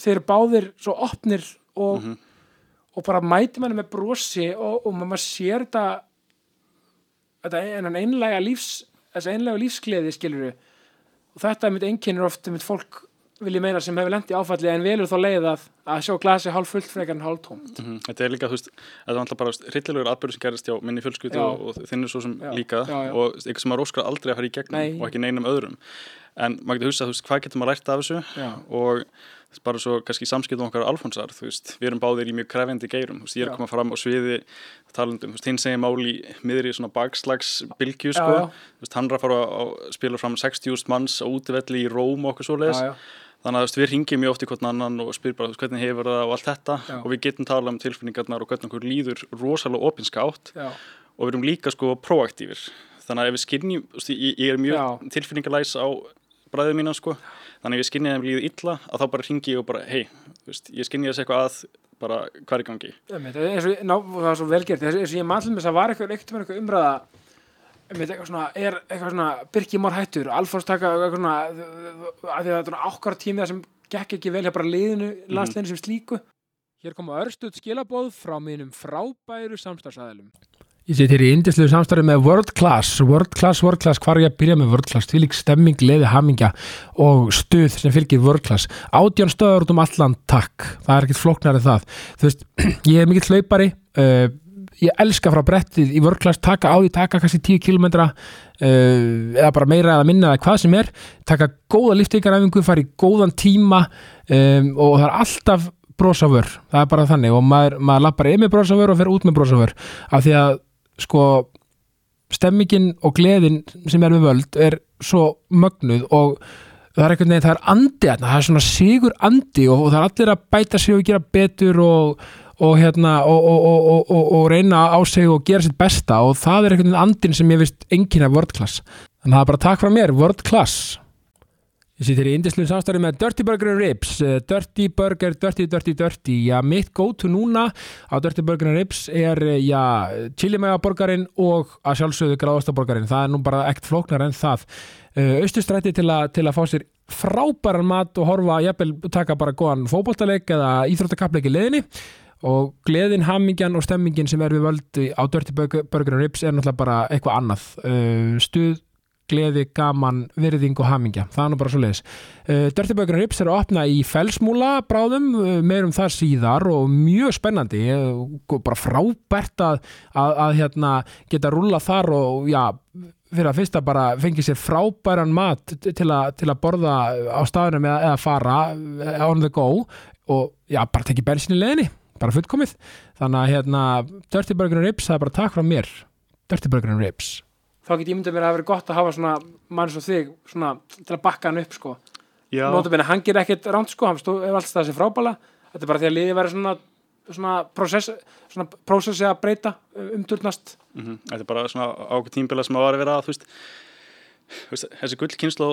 þeir báðir svo opnir og, Mhm. og bara mæti manni með brosi og, og maður sér þetta þetta einlega lífs einlega lífsgleði skilur og þetta er mitt einkennir oft mitt fólk vil ég meina sem hefur lent í áfalli en velur þá leið að, að sjá glasi hálf fullt frekar en hálf tóm mhm. þetta er líka, þú veist, þetta er alltaf bara rillilegur atbyrður sem gerist hjá minni fjölskyldu og, og þinn er svo sem Já, líka já, já. og eitthvað sem maður óskar aldrei að fara í gegnum Nei. og ekki neinum öðrum. En maður getur hugsað, þú veist, hvað getur maður lært af þessu? Og bara svo kannski samskiptum okkar Alfonsar, þú veist, við erum báðir í mjög krefendi geirum, þú veist, ég er að koma fram á sviði talandum, þú veist, hinn segir máli í miðri svona bakslags bylgju, Já, sko þú veist, hann er að fara að spila fram 60.000 manns á útivelli í Róm og okkur svo já, þannig að við ringjum mjög oft í hvern annan og spyr bara, hvernig hefur það og allt þetta. Já. og við getum talað um tilfinningarnar og hvernig okkur líður rosalega opinskátt. Já, og við erum líka sko proaktífir þannig að ef við skinnjum, ég, er mjög Já. tilfinningalæs á bræðið mína sko, þannig að ef ég skinnja þeim líður illa að þá bara ringi ég og bara, hei, ég skinnja þessi eitthvað að bara er í gangi? Það var svo velgert eins og ég mannlega með þess að var eitthvað umræða eitthvað svona, er eitthvað svona Birkir Már hættur, Alfons taka eitthvað svona að því að þetta er ákvar tími það sem gekk ekki vel hjá bara liðinu landsliðinu sem slíku. Hér koma örstuð skilabóð frá mínum frábæru samstarfsæðilum Ég set hér í indislu samstarfi með World Class, World Class, World Class, hvar ég að byrja með World Class, því lík stemming, leði, hamingja og stuð sem fylgir World Class. Átján stöður út um allan, takk, það er ekkert flóknar en það. Þú veist, ég er mikill hlaupari, uh, ég elska frá brettið í Class, taka á því, taka kannski 10 km uh, eða bara meira eða minna eða hvað sem er, taka góða liftingaræfingu, fara í góðan tíma um, og það er alltaf brosavör, það er bara þannig og maður, maður lappar inn með brosavör og fer út með brosavör af því að sko stemmingin og gleðin sem er við völd er svo mögnuð og það er einhvern veginn, það er andi það er svona sigur andi og, og það er allir að bæta sig og gera betur og, og hérna og, og, og reyna á sig og gera sitt besta og það er einhvern veginn andin sem ég vist enginn af World Class. Þannig að það er bara takk frá mér, World Class. Ég sýttir í indislu samstarfi með Dirty Burger and Ribs. Eh, Dirty Burger, Dirty, Dirty, Dirty. Já, mitt go-to núna á Dirty Burger and Ribs er, eh, já, chilimega-borgarinn og að sjálfsögðu gráðastaborgarinn það er nú bara ekkert flóknar en það. Uh, Austustrætti til, til að fá sér frábæran mat og horfa jafnvel taka bara góðan fótboltaleik eða íþróttakapleik í leðinni og gleðin, hamingjan og stemmingin sem er við völd á Dirty Burger, Ribs er náttúrulega bara eitthvað annað. Uh, stuð gleði, gaman, virðing og hamingja. Það er nú bara svo leiðis uh, Dirty Burger Rips er að opna í felsmúla bráðum, uh, meirum það síðar og mjög spennandi. Uh, bara frábært að, að, að hérna, geta rúla þar og já, fyrir að fyrsta bara fengi sér frábæran mat til, a, til að borða á staðunum eða, eða fara uh, on the go og já, bara tekið bensin í leðinni bara fullkomið, þannig að hérna Dirty Burger and Rips, það er bara takk frá mér. Dirty Burger and Rips þá get ég myndið mér að það verið gott að hafa svona mann svo þig, svona til að bakka hann upp sko. Já, Nótabene, hann ger ekkert ránt sko, hann er alltaf þessi frábæla þetta er bara því að liðið verið svona svona prósess, svona prósessi að breyta umturnast mm Þetta er bara svona ákveð tímbila sem að var að vera þú veist, veist, þessi gull kynslu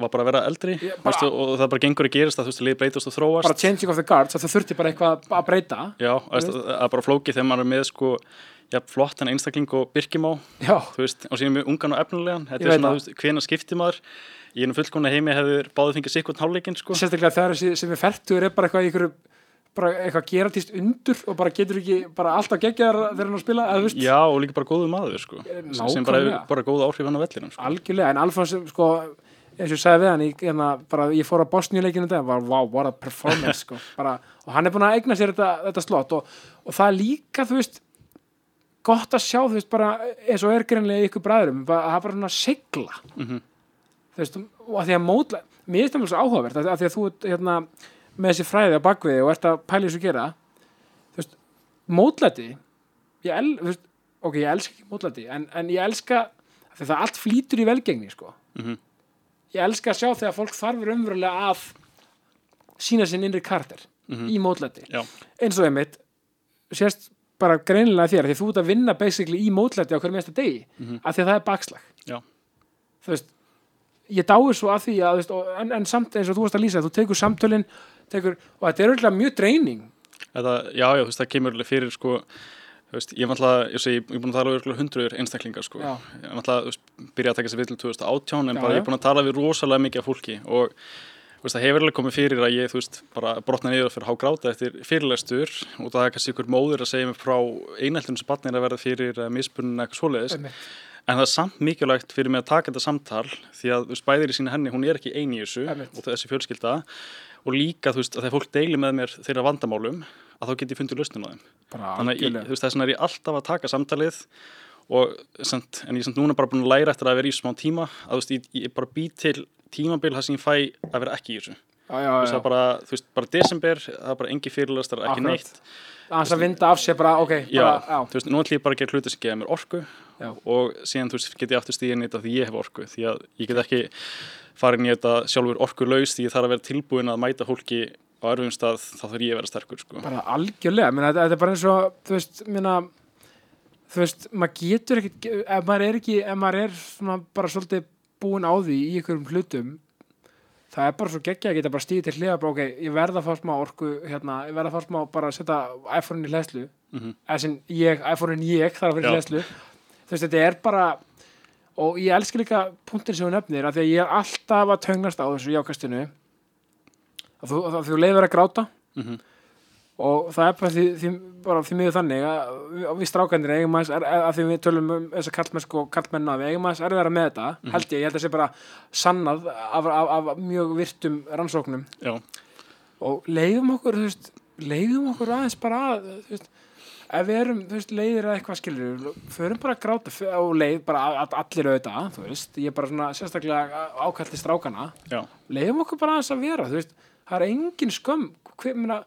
var bara að vera eldri Ég þú bara- veist, og, það bara gengur að gerist að þú veist, lið breytast og þróast. Bara changing of the guards, það þurfti bara eitthvað að breyta. Já, veist, það er bara flókið þegar maður er með sko, já, flott en einstakling og byrkimá já, þú veist, og síðan mjög ungan og efnulegan Ég þetta er veit svona, þú veist, hvena skiptir maður? Í einu fullkomna heimi hefur báðið fengið sikkert hálfleikinn, sko. Sérstaklega þegar sem er færtur er bara eitthvað í ykkur bara eitthvað geratist undur og bara getur ekki bara alltaf geggjar þegar hann að spila eða Já, og líka bara góðu maður, sko sem bara hefur nákvæmlega. bara góð áhrif hann á vellinum, sko algjörlega, en Alfons sko, eins og ég sagði við hann ég, hérna, bara, ég fór á Bosníuleikinu þetta var wow, what a performance sko. bara, og hann er búin að eigna sér þetta, þetta slott og, og það er líka, þú veist gott að sjá, þú veist, bara eins og er greinlega í ykkur bræðurum, að það bara svona sigla Mhm. þú veist, og að því að mótla mér er það svo áhugavert, að, að því að þú hérna, með þessi fræði á bakviði og ert að pæla þessu gera þú veist, mótlæti ég, el, veist, ok, ég elska ekki mótlæti en, en ég elska, því það allt flýtur í velgengni, sko Mhm. ég elska að sjá þegar fólk þarf umverulega að sína sinn innri karter Mhm. í mótlæti eins og einmitt sérst bara greinilega þér því þú ert að vinna basically í mótlæti á hverju mesta degi Mhm. af því að það er bakslag Já. þú veist ég dái svo að því að veist, og, en, en samt eins og þú varst að lýsa þú tekur samtölin tekur, og þetta er auðvitað mjög dreining. Þetta, já, já, þú veist, það kemur alveg fyrir, sko þú veist, ég er náttúrulega, ég er búin að tala örugglega hundruður einstaklingar, sko. Ég er náttúrulega, þú veist, byrja að taka sér við til 2018 en Já, bara ég er búin að tala við rosalega mikið af fólki. Og þú veist, það hefur alveg komið fyrir að ég, þú veist, bara brotna niður fyrir hágráta eftir fyrirlestur. Og það er kannski ykkur móður að segja mig frá að svoleiðis. Einmitt. En það er samt mikilvægt fyrir mig að taka þetta samtal því að bæðir í sína henni, hún er ekki eini í þessu Einmitt. og þessi fjölskylda og líka þú veist að þegar fólk deilir með mér þeirra vandamálum að þá get ég fundið lausnum á þeim. bara Þannig að ég, þú veist, þess vegna er ég alltaf að taka samtalið og samt, en ég er samt núna bara búin að læra eftir að vera í smá tíma að þú veist, ég, ég bara bý til tímabil það sem ég fæ að vera ekki í þessu. já, já, já. það bara, þú veist, bara desember, það er bara engi fyrirlastar, ekki Akkurat. neitt. Aðeins að vinda af sér bara, ok bara, þú veist, nú ætlum ég bara að gera hluti sem geða mér orku Já. og síðan, þú veist, get ég aftur stíðin í þetta því ég hef orku, því að ég get ekki farin í þetta sjálfur orku laus því ég þarf að vera tilbúin að mæta fólki á erfum stað, þá þarf ég að vera sterkur, sko. bara algjörlega menna, þetta, er bara eins og þú veist, minna, þú veist, maður getur ekkit ef maður er ekki, ef maður er svona bara svolítið búin á því í einhverjum hlutum það er bara svo geggja að geta bara stíði til hliða bara ok, ég verða að fá smá orku hérna, ég verða að fá smá bara að setja iPhone-in í hlæslu Mhm. eða sem ég, iPhone-in ég þarf að vera í hlæslu þú veist, þetta er bara og ég elska líka punktin sem hún nefnir að því að ég er alltaf að tönglast á þessu jákastinu. Að þú, að þú leiður að gráta. Mhm. og það er bara því, því, bara því miður þannig að við, strákandir eigum er, að því við tölum um þessa kallmennsku og kallmenna við eigum aðeins erfiðara með þetta Mhm. held ég, ég held að sé bara sannað af, af, af mjög virtum rannsóknum. Já, og leiðum okkur veist, leiðum okkur aðeins bara að þú veist, ef við erum þú veist, leiðir að eitthvað skilur förum bara að gráta og leið bara að, allir auðvitað þú veist, ég er bara svona sérstaklega ákallt í strákana. Já, leiðum okkur bara aðeins að vera þú veist, það er engin skömm. Hver, minna,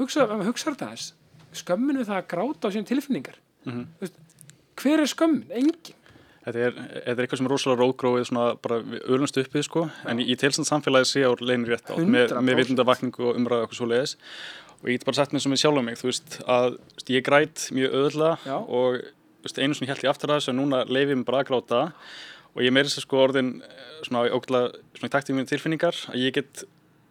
hugsa, hugsa þetta aðeins. Skömmin við það að gráta á síðan tilfinningar. Mhm. Þú veist, hver er skömmin? Engin. Þetta er, þetta er eitthvað sem er rosalega rótgróið svona bara ölumst uppið, sko, en í, tilstand samfélagi sé á leinu rétt á, með, 100%. með vitundavakningu og umræðu okkur svo leiðis og ég get bara sagt mér sem ég sjálf á mig, þú veist, að veist, ég græt mjög öðla Já. og veist, einu sem ég held ég aftur að þessu og núna leif ég mig bara að gráta. Og ég meiri sér sko orðin eh, svona ógla, svona í takti mínu tilfinningar að ég get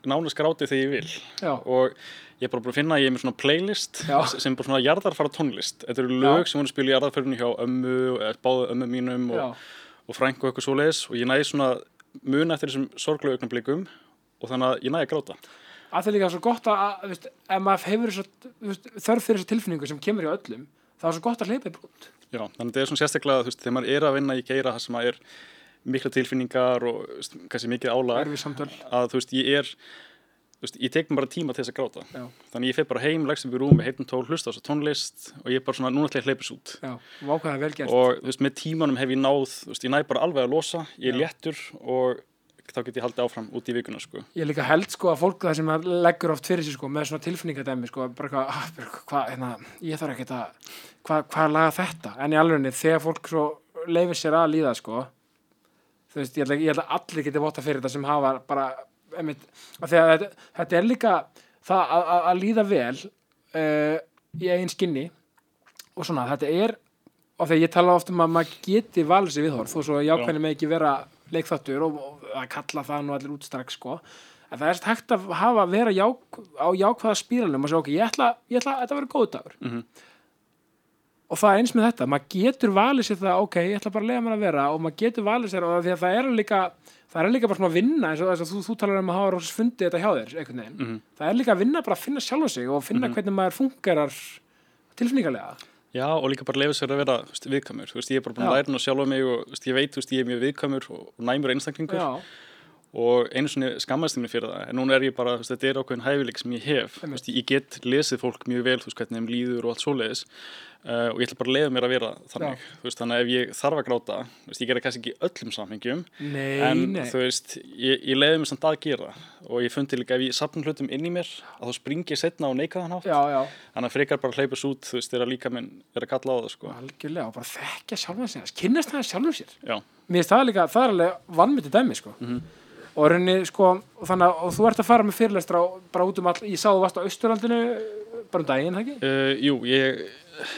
nánast grátið þegar ég vil. Já, og ég er bara búin að finna að ég er með svona playlist Já. sem er bara svona jarðarfara tónlist. Þetta eru Já. lög sem voru að spila í jarðarförunni hjá ömmu eða báðu ömmu mínum já, og, og frængu og eitthvað svoleiðis. Og ég næði svona muna eftir þessum sorglegu augnablikum og þannig að ég næði að gráta að það er líka svo gott að, veist, ef maður hefur svo, veist, þörf fyrir þessa tilfinningu sem kemur í öllum það er svo gott að hleypa í brút Já, þannig að þetta er svona sérstaklega veist, þegar maður er að vinna í geira það sem að er mikla tilfinningar og kannski mikið álag að þú veist, ég er ég tek mér bara tíma til þess að gráta. Já, þannig ég fer bara heim, leggst upp í rúm með heitum tól, hlusta á þessa tónlist og ég er bara svona, núna ég að hleypis út. Já, og þú veist, með tímanum hef ég náð ég næ bara alveg að losa, ég er léttur og þá get ég haldið áfram út í vikuna sko. ég líka held sko að fólk það sem leggur oft fyrir sig sko með svona tilfinningadæmi sko bara hvað, ah, hvað, hérna, ég þarf ekki að hvað, hvað laga þetta en í alvegni þegar fólk svo leifir sér að líða sko þú veist, ég held, ég held að allir geti votta fyrir þetta sem hafa bara einmitt, að þetta, þetta er líka það að, að, að líða vel uh, í eigin skinni og svona, þetta er og þegar ég tala oft um að maður geti valið sér viðhorf þó svo jákvæðin með ekki vera leikþáttur og, og að kalla það nú allir út strax sko. En það er hægt að hafa vera ják, á jákvæða spíralum og segja ok, ég ætla, ég ætla þetta verður góð dagur. Mhm. og það er eins með þetta, maður getur valið sér það ok, ég ætla bara að lega mér að vera og maður getur valið sér og að það er líka það er líka bara svona að vinna eins og þess að þú, þú talar um að hafa rosa fundið þetta hjá þér veginn, Mhm. það er líka að vinna bara að finna sjálfa sig og finna hvernig maður fungerar tilfinningarlega Já, og líka bara lefa sér að vera veist, ég er bara búin að læra hún að sjálfa mig og ég veit, ég er mjög viðkvæmur og, næmur einstaklingur. Já, og einu svona skammast mig fyrir það. En núna er ég bara, veist, þetta er ákveðin hæfileik sem ég hef, veist, ég get lesið fólk mjög vel, þú veist, hvernig þeim líður og allt svoleiðis uh, og ég ætla bara að leiða mér að vera þannig, veist, þannig að ef ég þarf að gráta ég gera kannski ekki öllum samhengjum nei, en nei. þú veist, ég, ég leiði mér samt að gera og ég fundi líka ef ég sapna hlutum inn í mér að þá springi ég setna á neikaðan já, þannig að frekar bara hleypast út, þú veist, þegar líka minn er að kalla á það, sko. Algjörlega og bara þekkja sjálfan og rauninni sko og þannig að þú ert að fara með fyrirlestra bara út um all, ég sá þú varst á Austurlandinu bara um daginn, ekki? uh, jú, ég,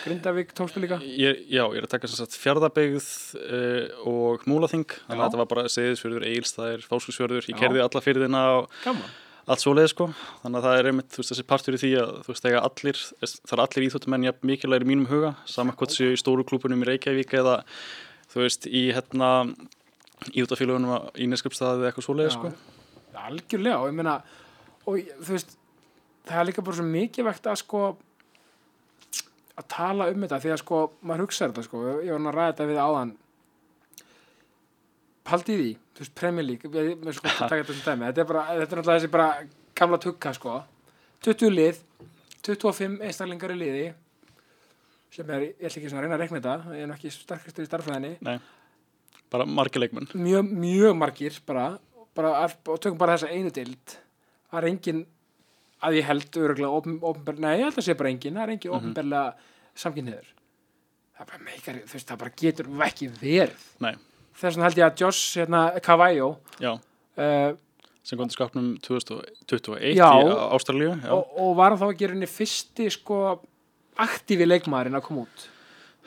Grindavík tókstu líka. Ég, já, ég er að taka sem sagt fjárðabeigð uh, og múlaþing. Þannig að þetta var bara seðisfjörður, eigilstaðir, fáskusfjörður ég kerði alla fyrirðina og gaman, allt svoleið sko. Þannig að það er einmitt, veist, þessi partur í því að þú veist, allir, það er allir íþjóttumenn jafn mikilvægir í mínum huga, saman hvort séu í stóru klúbunum í Reykjavík eða þú veist, í hérna í Neskjöpstaði eða eitthvað svoleið Já. sko. Algjörlega og ég meina og þú veist, það er líka bara svo mikið vegt að sko að tala um þetta því að sko maður hugsa þetta sko, ég var að ræða þetta við áðan. Paldi því, þú veist, Premier League ég, ég, sko, þetta þetta er bara þetta er náttúrulega þessi bara gamla tukka sko. 20 lið, 25 einstaklingar í liði sem er, ég ætla ekki svona að reyna að rekna þetta ég er nú ekki sterkastur í starffræðinni Nei, bara margir leikmenn. Mjög, mjög margir bara, bara og tökum bara þessa einu dild það er engin að ég held öruglega ofnbær, nei ég held að sé bara engin. Það er engin Mhm. ofnbærlega samkynniður það bara meikar, þú veist, það bara getur ekki verið. Nei, þess vegna held ég að Josh hérna, Cavallo já, uh, sem kom til skapnum 2021 Já. í Ástralíu og, og var hann þá ekki rauninni fyrsti sko aktífi leikmaðurinn að koma út.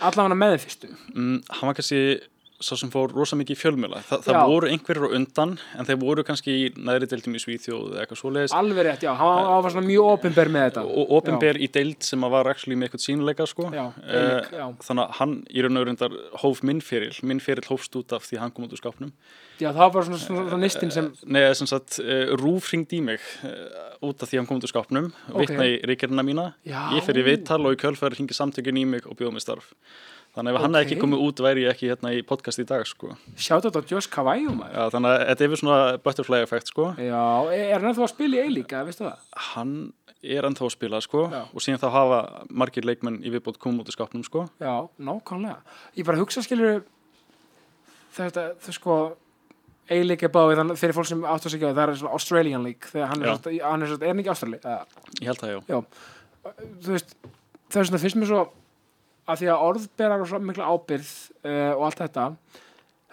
Allavega með þeim fyrstu. Mm, hann var kannski svo sem fór rosa mikið fjölmjöla Þa, það Já. voru einhverjir á undan en þeir voru kannski í næri deildum í Svíþjóð eða eitthvað svoleiðis. Alveg rétt, já, hann, var svona mjög opinber með þetta. Og opinber í deild sem var actually með eitthvað sínuleika sko. Já, Eh, Eirík, já. þannig að hann í raun og reyndar hóf minn feril minn feril hófst út af því hann kom út úr skápnum. Já, það var svona, svona, svona nistinn sem Nei, sem sagt, uh, Rúf ringdi í mig út af því hann kom út úr skápnum. Ok. vitna í ríkjarina mína. Ég fer í vittal og í kjölfæri ringi samtökin í mig og bjóða mig starf þannig að ef hann hefði ekki komið út væri ég ekki hérna í podcast í dag sko. sjátt þetta á Josh Já, þannig að þetta er við svona butterfly effekt sko. Já, er hann ennþá að spila í eilíka, veistu það? hann er ennþá að spila sko, Já. og síðan þá hafa margir leikmenn í viðbót komið út úr skápnum sko. Já, nákvæmlega. Ég bara hugsa skilur þetta, þú sko eilík er báðið þannig fyrir fólk sem átt að segja það er svona Australian League þegar hann er Já. er svona, er hann ekki Australi? Uh, ég held það já já, þú veist það að því að orðberar og svo mikla ábyrð uh, og allt þetta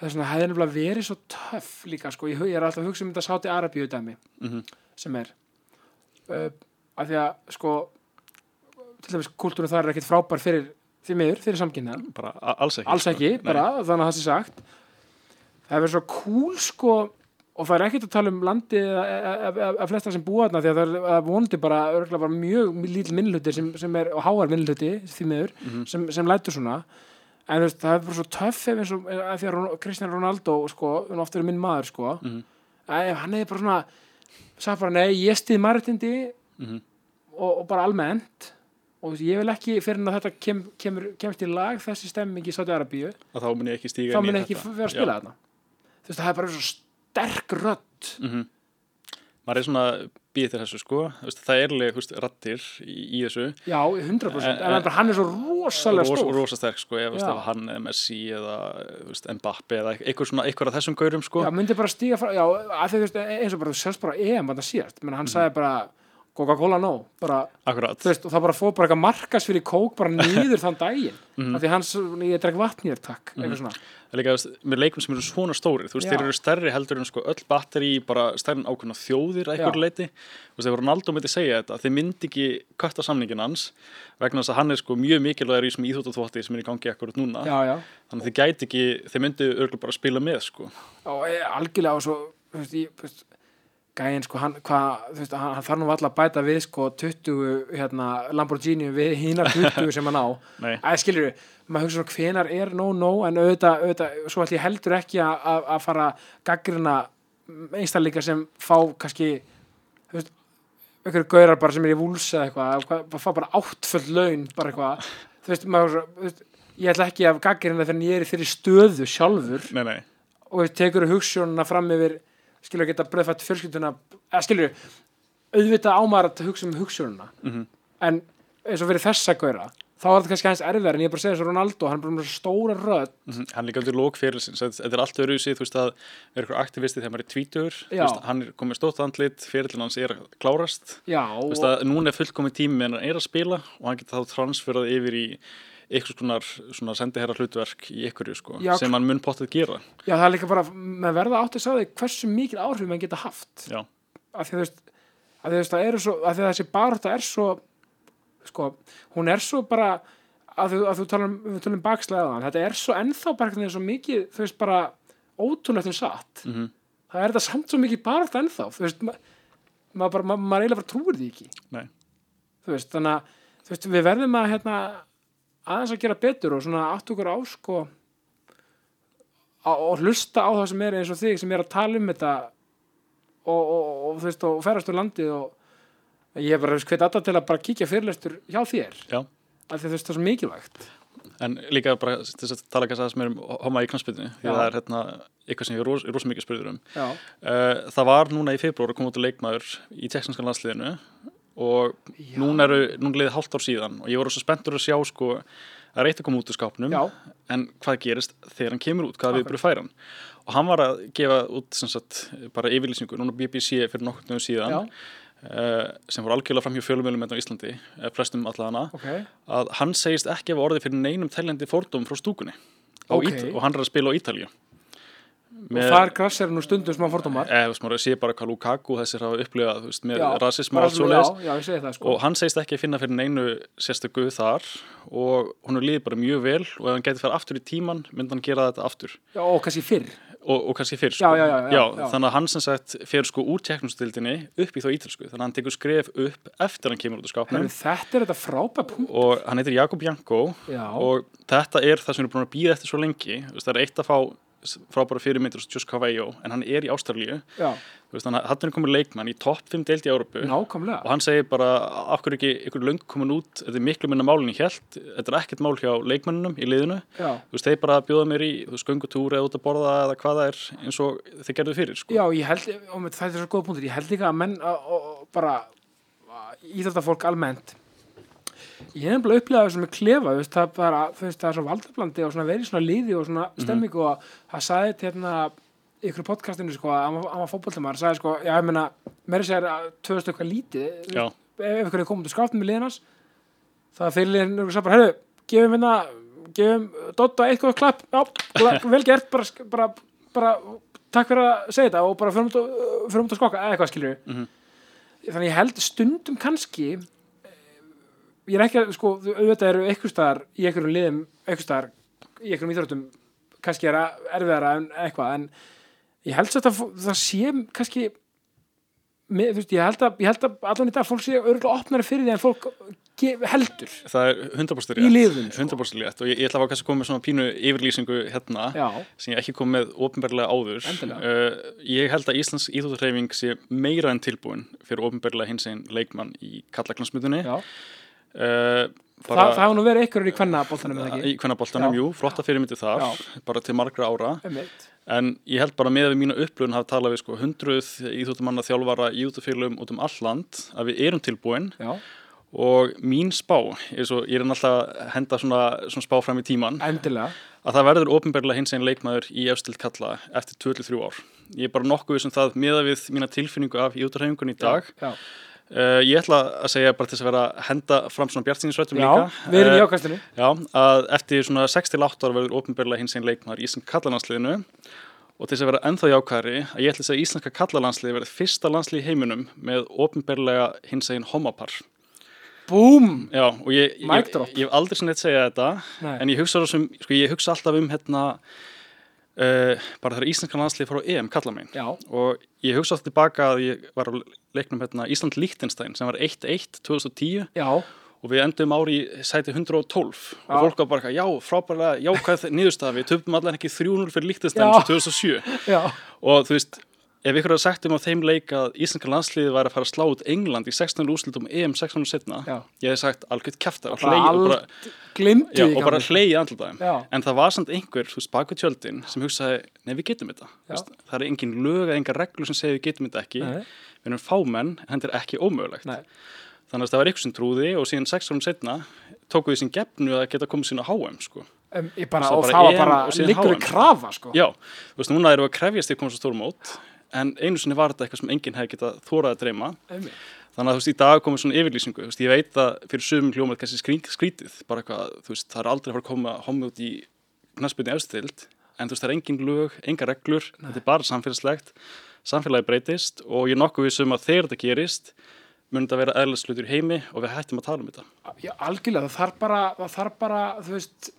það er svona hefði nefnilega verið svo töff líka sko, ég, ég er alltaf að hugsa um þetta sáti Arabíu dæmi mm sem er. Uh, að því að sko til dæmis kultúru þar er ekkit frábær fyrir því miður, fyrir samkynna alls ekki alls sko. ekki, bara, þannig að það sé sagt. Það er verið svo cool sko og það er ekkert að tala um landi að flesta sem búa þarna því að það er að vonandi bara, bara mjög lítil minnluti sem, sem er, og háar minnluti því miður, Mhm. sem, sem lætur svona en veist, það er bara svo töff ef eins og að því að Cristiano Ronaldo sko, hann ofta er minn maður sko Mhm. að ef hann hefði bara svona sagt bara, nei, ég stið margtindi Mhm. og, og bara almennt og ég vil ekki fyrir en að þetta kem, kemur, kemst í lag þessi stemming í Sáti Arabíu að þá mun ég ekki stíga þá inn í mun ekki þetta. vera að spila þarna þú veist, það er bara svo sterk rödd. Mhm. maður er svona býð til þessu sko. Það er alveg rattir í, í þessu. Já, 100% En- en, en bara, hann er svo rosalega Ros- stór. rosa sterk sko ef, þú veist, ef hann eða Messi eða veist, Mbappe eða eitthvað svona eitthvað af þessum gaurum sko. Já, myndi bara stíga frá já, að því, þú veist, eins og bara þú sérst bara EM að það síðast. Menn hann Mhm. sagði bara Coca-Cola no, bara veist, og það bara fór bara eitthvað markas fyrir kók bara nýður þann daginn. Mhm. af því hans, ég drekk vatnir takk. Eitthvað svona, Það er líka með leikum sem eru svona stórir þú veist, Já. þeir eru stærri heldur en sko öll batteri bara stærri en ákveðna þjóðir að einhverju Já. leiti þú veist, þegar Ronaldo myndi segja þetta þeir myndi ekki kötta samningin hans vegna þess að hann er sko mjög mikilvægur í þessum íþjóttaþvotti sem er í gangi akkurat núna. Já, já. Þannig að þeir gæti ekki, þeir myndi örgulega bara spila með sko. E, algjörlega og svo þú veist, ég, þú veist, gæinn sko hann, hvað, þú veist, hann, hann þarf nú alltaf að bæta við sko 20 hérna, Lamborghini við hinar 20 sem hann á. Að skilur við, maður hugsa svona hvenar er no no en auðvitað, auðvitað svo ætlum ég heldur ekki að, fara gaggrina einstakleika sem fá kannski veist, einhverju gaurar bara sem er í vúls eða eitthvað, hvað- fá bara áttföld laun bara eitthvað, þú veist, maður veist, ég ætla ekki að gaggrina þegar ég er í þeirri stöðu sjálfur. Nei, nei, og við tekur hugssjónuna fram yfir skilur að geta bröðfætt fjölskylduna eða skilur, auðvitað ámar að hugsa um hugssjónuna Mhm. en eins og fyrir þessa gaura þá er þetta kannski hans erfiðar en ég er bara að segja þessu Ronaldo hann er bara svo stóra rödd. Mhm. hann er líka undir lók fyrirlisins þetta er allt öðru þú veist að vera eitthvað aktivisti þegar maður er tvítur, veist, hann er komið stótt andlit, fyrirlin hans er að klárast. Já, veist að núna er fullkomið tími en hann er að spila og hann getur þá transferað yfir í eitthvað skonar svona sendiherra hlutverk í ykkurju sko, Já, sem hann mun pottið gera. Já, það er líka bara með verða átt að sagði hversu mikil áhrif mann geta haft. Já, að því að það eru svo, að þessi baróta er svo sko, hún er svo bara að þú, að þú tala um, um bakslæðan, þetta er svo ennþá bara veginn svo mikið, þú veist, bara ótrúlegt um satt. Mhm. það er þetta samt svo mikið baróta ennþá þú veist, ma maður bara, ma maður eiginlega bara trúir því ekki. Nei, þú veist, þannig að veist, við verðum að hérna, aðeins að gera betur og svona átt okkur á sko og hlusta á það sem er eins og þig sem er að tala um þetta og, og, og, þú veist, og ferast úr landið og ég er bara hveit alltaf til að bara kíkja fyrirlestur hjá þér. Af því þú veist það er svo mikilvægt. En líka bara þess að tala kannski aðeins meir um homa í knastbyrnu því það er hérna eitthvað sem ég er ros, rosa mikið spurður um. Uh, það var núna í februar að koma út að leikmaður í texanska landsliðinu og Já. núna eru, núna liðið hálft ár síðan og ég var svo spenntur að sjá sko að reyta að koma út úr skápnum. Já, en hvað gerist þegar hann kemur út, hvaða Akkurat. viðbyrðu fær hann? Og hann var að gefa út sem sagt, bara yfirlýsingu, núna BBC fyrir nokkur nöðu síðan uh, sem voru algjörlega fram hjá fjölumölum hérna á Íslandi, uh, flestum allavega ok. að hann segist ekki ef orðið fyrir neinum tæljandi fordóm frá stúkunni á Ok. Ít- og hann er að spila á Ítalju og þar grass er nú stundum smá fordómar. Eða þú veist maður sé bara hvað Lukaku þessir hafa upplifað veist, með Já, rasism og allt svo já, já, ég segi það sko. Og hann segist ekki finna fyrir neinu sérstöku þar og hún er líðið bara mjög vel og ef hann geti fara aftur í tíman myndi hann gera þetta aftur. Já, og kannski fyrr. Og, og kannski fyrr sko. Já, já, þannig að hann sem sagt fer sko úr teknumstildinni upp í þá ítalsku þannig að hann tekur skref upp eftir hann kemur út úr skápnum. Þetta er þetta frábæð punkt og hann heitir Jakob Janko og þetta er það sem erum búin að býða eftir svo lengi. Það er eitt að fá frábæra fyrirmyndir hos Just Cavallo en hann er í Ástralíu. Þannig að hann er komin leikmann í topp 5 deild í Európu og hann segir bara af hverju ekki ykkur löng komin út? Þetta er miklu minna málinn í hjælt þetta er ekkert mál hjá leikmannunum í liðinu. Já, þú veist, þeir bara bjóða mér í þú veist, göngutúr eða út að borða eða hvað það er eins og þeir gerðu fyrir sko. Já, ég held, og það er svo góða punktur, ég held líka að menn og, og bara íþjóttafólk almennt ég hef nefnilega upplegað þessum með klefa veist, það, bara, þú veist, það er svo valdablandi og verið svona liði og svona stemmingu og það sagði til hérna ykkur podcastinu sko, að hann var- var fótboltamæður sagði sko, já, ég meina, meiri sér að tvöðust eitthvað lítið, Já. ef ykkur er komið til skáftum með liðinans það fyrir liðin og sagði bara, herru, gefum hérna gefum Dotta eitthvað klapp já, vel gert, bara, bara, bara takk fyrir að segja þetta og bara fyrir fyrir út að skokka, eða eitthvað skilur Mhm. þannig ég held stundum kannski ég er ekki að, sko, auðvitað eru staðar í einhverjum liðum, staðar í einhverjum íþróttum kannski er erfiðara en eitthvað, en ég held að það, það sé kannski með, þú veist, ég held að, ég held að allan í dag fólk sé örgulega opnari fyrir því en fólk gef, heldur. Það er 100% Í rétt liðinu, sko. 100% rétt. Og ég, ég ætla að koma með svona pínu yfirlýsingu hérna já, sem ég ekki kom með ofinberlega áður. Uh, ég held að Íslands íþjóðarhreyfing sé meira en tilbúin fyrir ofinberlega hins einn leikmann í kallaklansmyndunni já. Uh, Þa, það hafa nú verið ykkur í kvennaboltanum eða í ekki kvennaboltanum, Já. jú, flotta fyrirmyndi þar bara til margra ára. Einmitt. en ég held bara með við mínu upplöfun hafa talað við sko hundruð íþjóttumanna þjálfara íþjóttufélum út um all land að við erum tilbúin. Já, og mín spá er svo, ég er náttúrulega að henda svona, svona spá fram í tíman endilega. að það verður ofinberlega hins einn leikmaður í efstild kalla eftir 23 ár. Ég er bara nokkuð sem það meða við mína tilfinningu af íþjóttarhefingun í dag. já, Uh, ég ætla að segja bara til þess að vera að henda fram svona bjartinsrættum Já, líka. við erum í Eh, ákastinu. Já, að eftir svona 6-8 ára verður ofinbörlega hins einn leikmaður í Íslandska kallalansliðinu og til þess að vera ennþá jákvæðari að ég ætla að segja að Íslandska kallalansliði verður fyrsta landslið í heiminum með ofinbörlega hins einn homopar. Búm! Já, og ég, ég, ég, ég hef aldrei sem neitt segja þetta Nei. en ég hugsa, sem, sko, ég hugsa alltaf um hérna uh, bara þegar Íslandska landslið fór á EM kalla Já, og ég hugsa alltaf tilbaka að ég var á leiknum hérna Ísland-Lichtenstein sem var 1-1 2010 já, og við endum ári í sæti 112 Já. og fólk var bara, já, frábærlega jákvæð niðurstafi, töfum allan ekki 300 fyrir Lichtenstein Já. sem 2007 já, og þú veist, ef ykkur hafði sagt um á þeim leik að Íslandska landsliði væri að fara að slá út England í 16. úrslitum EM 16. setna Já. ég hef sagt algjörð kæftar og bara og bara, og bara hlegi andlutaðum en það var samt einhver, þú veist, baku tjöldin sem hugsaði, nei við getum þetta Þú veist, það er engin lög eða engar reglur sem segir við getum þetta ekki Nei. við erum fámenn, er ekki ómögulegt Nei. þannig að það var ykkur sem trúði og síðan 6 árum setna tóku við sín gefnu að geta komið sín á HM sko. Um, bara, og bara það var bara og síðan liggur í krafa, sko. Já, þú veist, núna erum við að krefjast í komast á stórum mót en einu sinni var þetta eitthvað sem enginn hefði getað þórað að dreyma. Einmitt. þannig að þú veist, í dag komið svona yfirlýsingu. Veist, ég veit að fyrir sumum hljómað kannski skrít, skrítið. Bara eitthvað, þú veist, það er aldrei að að koma homi út í knassbyrni efstild en þú veist, það er engin lög, enga reglur. Þetta er bara samfélagslegt, samfélagi breytist og ég nokkuð vissum að þegar þetta gerist mun þetta vera eðlislutur í heimi og við hættum að tala um þetta. Já, algjörlega, það þarf bara, það þarf bara, þú veist,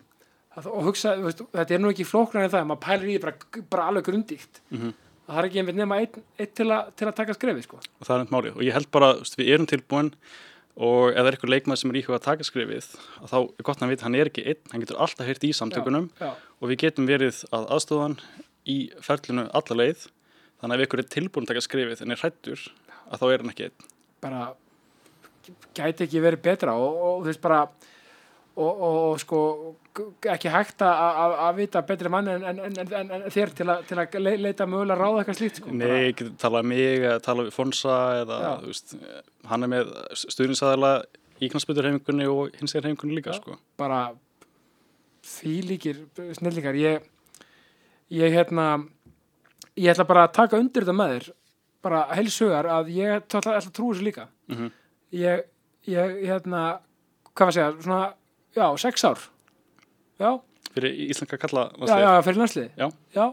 að, og hugsa, þú veist, þetta er nú ekki flóknar en það, maður pælir í bara, bara alveg grundíkt. Mhm. Það þarf ekki einmitt nema einn, einn til, að, til að taka skrefið, sko. og það er einn málið og ég held bara, veist, við erum tilbúin og ef það er eitthvað leikmaður sem er íhuga að taka skrifið að þá er gott að vita, hann er ekki einn hann getur alltaf heyrt í samtökunum Já, já. og við getum verið að aðstofan í ferlinu alla leið þannig að ef ykkur er tilbúin að taka skrifið en er hrættur að þá er hann ekki einn bara gæti ekki verið betra og, og þú veist bara og, og, sko ekki hægt að, vita betri mann en, en, en, en, en þér til, að til að le- leita mögulega ráða eitthvað slíkt sko. Nei, getur talað um mig eða talað við Fonsa eða veist, hann er með stuðninsæðala í knastbytturhefingunni og hins er hefingunni líka sko. bara því líkir snillingar ég, ég hérna ég ætla bara að taka undir þetta með þér bara heilsugar að ég ætla, ætla að trúi þessu líka Mhm. ég, ég hérna hvað var að segja, svona já, sex ár. Já, fyrir íslenska kalla já, já, fyrir já,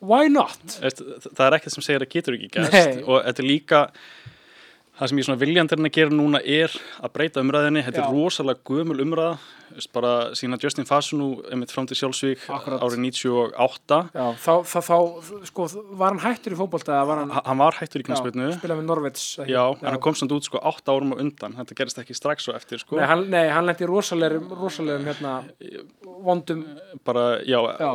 why not? Það er ekkert sem segir að getur ekki Nei. gæst og þetta er líka það sem ég svona viljandirinn að gera núna er að breyta umræðinni, þetta er rosalega gömul umræða, bara sína Justin Fasunu einmitt fram til sjálfsvík árið 98 já, þá, þá, þá, sko, var hann hættur í var hann, Ha- hann var hættur í knastbyrnu já, spila með Norvets ekki? já, en hann kom samt út sko 8 árum á undan. Þetta gerist ekki strax svo eftir sko. Nei, hann, nei, hann lendi rosalegum, hérna, vondum. Bara, já, Já.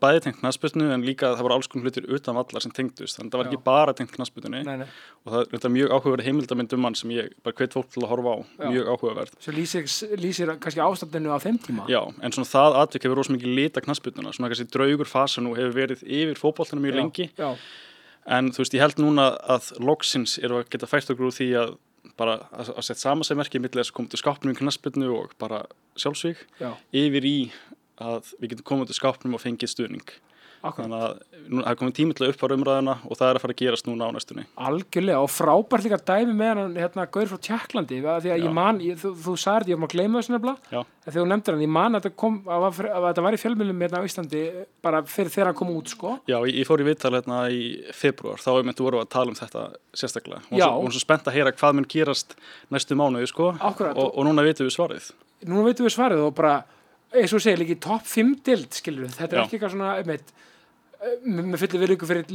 bæði tengt knastbyrnu en líka það voru alls konar hlutir utan vallar sem tengdust, þannig að það var Já. ekki bara tengt nei. og það er mjög áhugaverð heimildamind um hann sem ég bara hvet fólk til að horfa á, mjög áhugaverð sem lýsir, lýsir kannski ástandinu á þeim tíma? Já, en svona það atvik hefur rosa mikið lita knassbyrnuna, svona kannski draugur fasa nú hefur verið yfir fótboltana mjög Já, lengi. já, en þú veist, ég held núna að loksins eru að geta fært okkur úr því að bara að, að setja samansæmerki millir þess að koma til skápnum í knassbyrnu og bara sjálfsvík já, yfir í að við getum komið til skápnum og fengið stuðning þannig að það er komið tími til að uppfara umræðina og það er að fara að gerast núna á næstunni algjörlega og frábært líka dæmi með hann hérna Gaur frá Tjekklandi því að ég man, ég, þú, þú sagði þetta, ég að gleyma þessu nefnilega þegar þú nefndir hann, ég man að þetta var, í fjölmjölum hérna á Íslandi bara fyrir þegar hann kom út sko Já, ég, ég fór í viðtal hérna í februar, þá er myndið voru að tala um þetta sérstaklega. Svo, hún var svo spennt að heyra hvað mun gerast næstu mánuði, sko. Akkúrat. Og, og núna við veitum við svarið og eins og líka í topp 5 dild skilur við, þetta er Já. ekki eitthvað svona einmitt, eh, með með fullir virðingu fyrir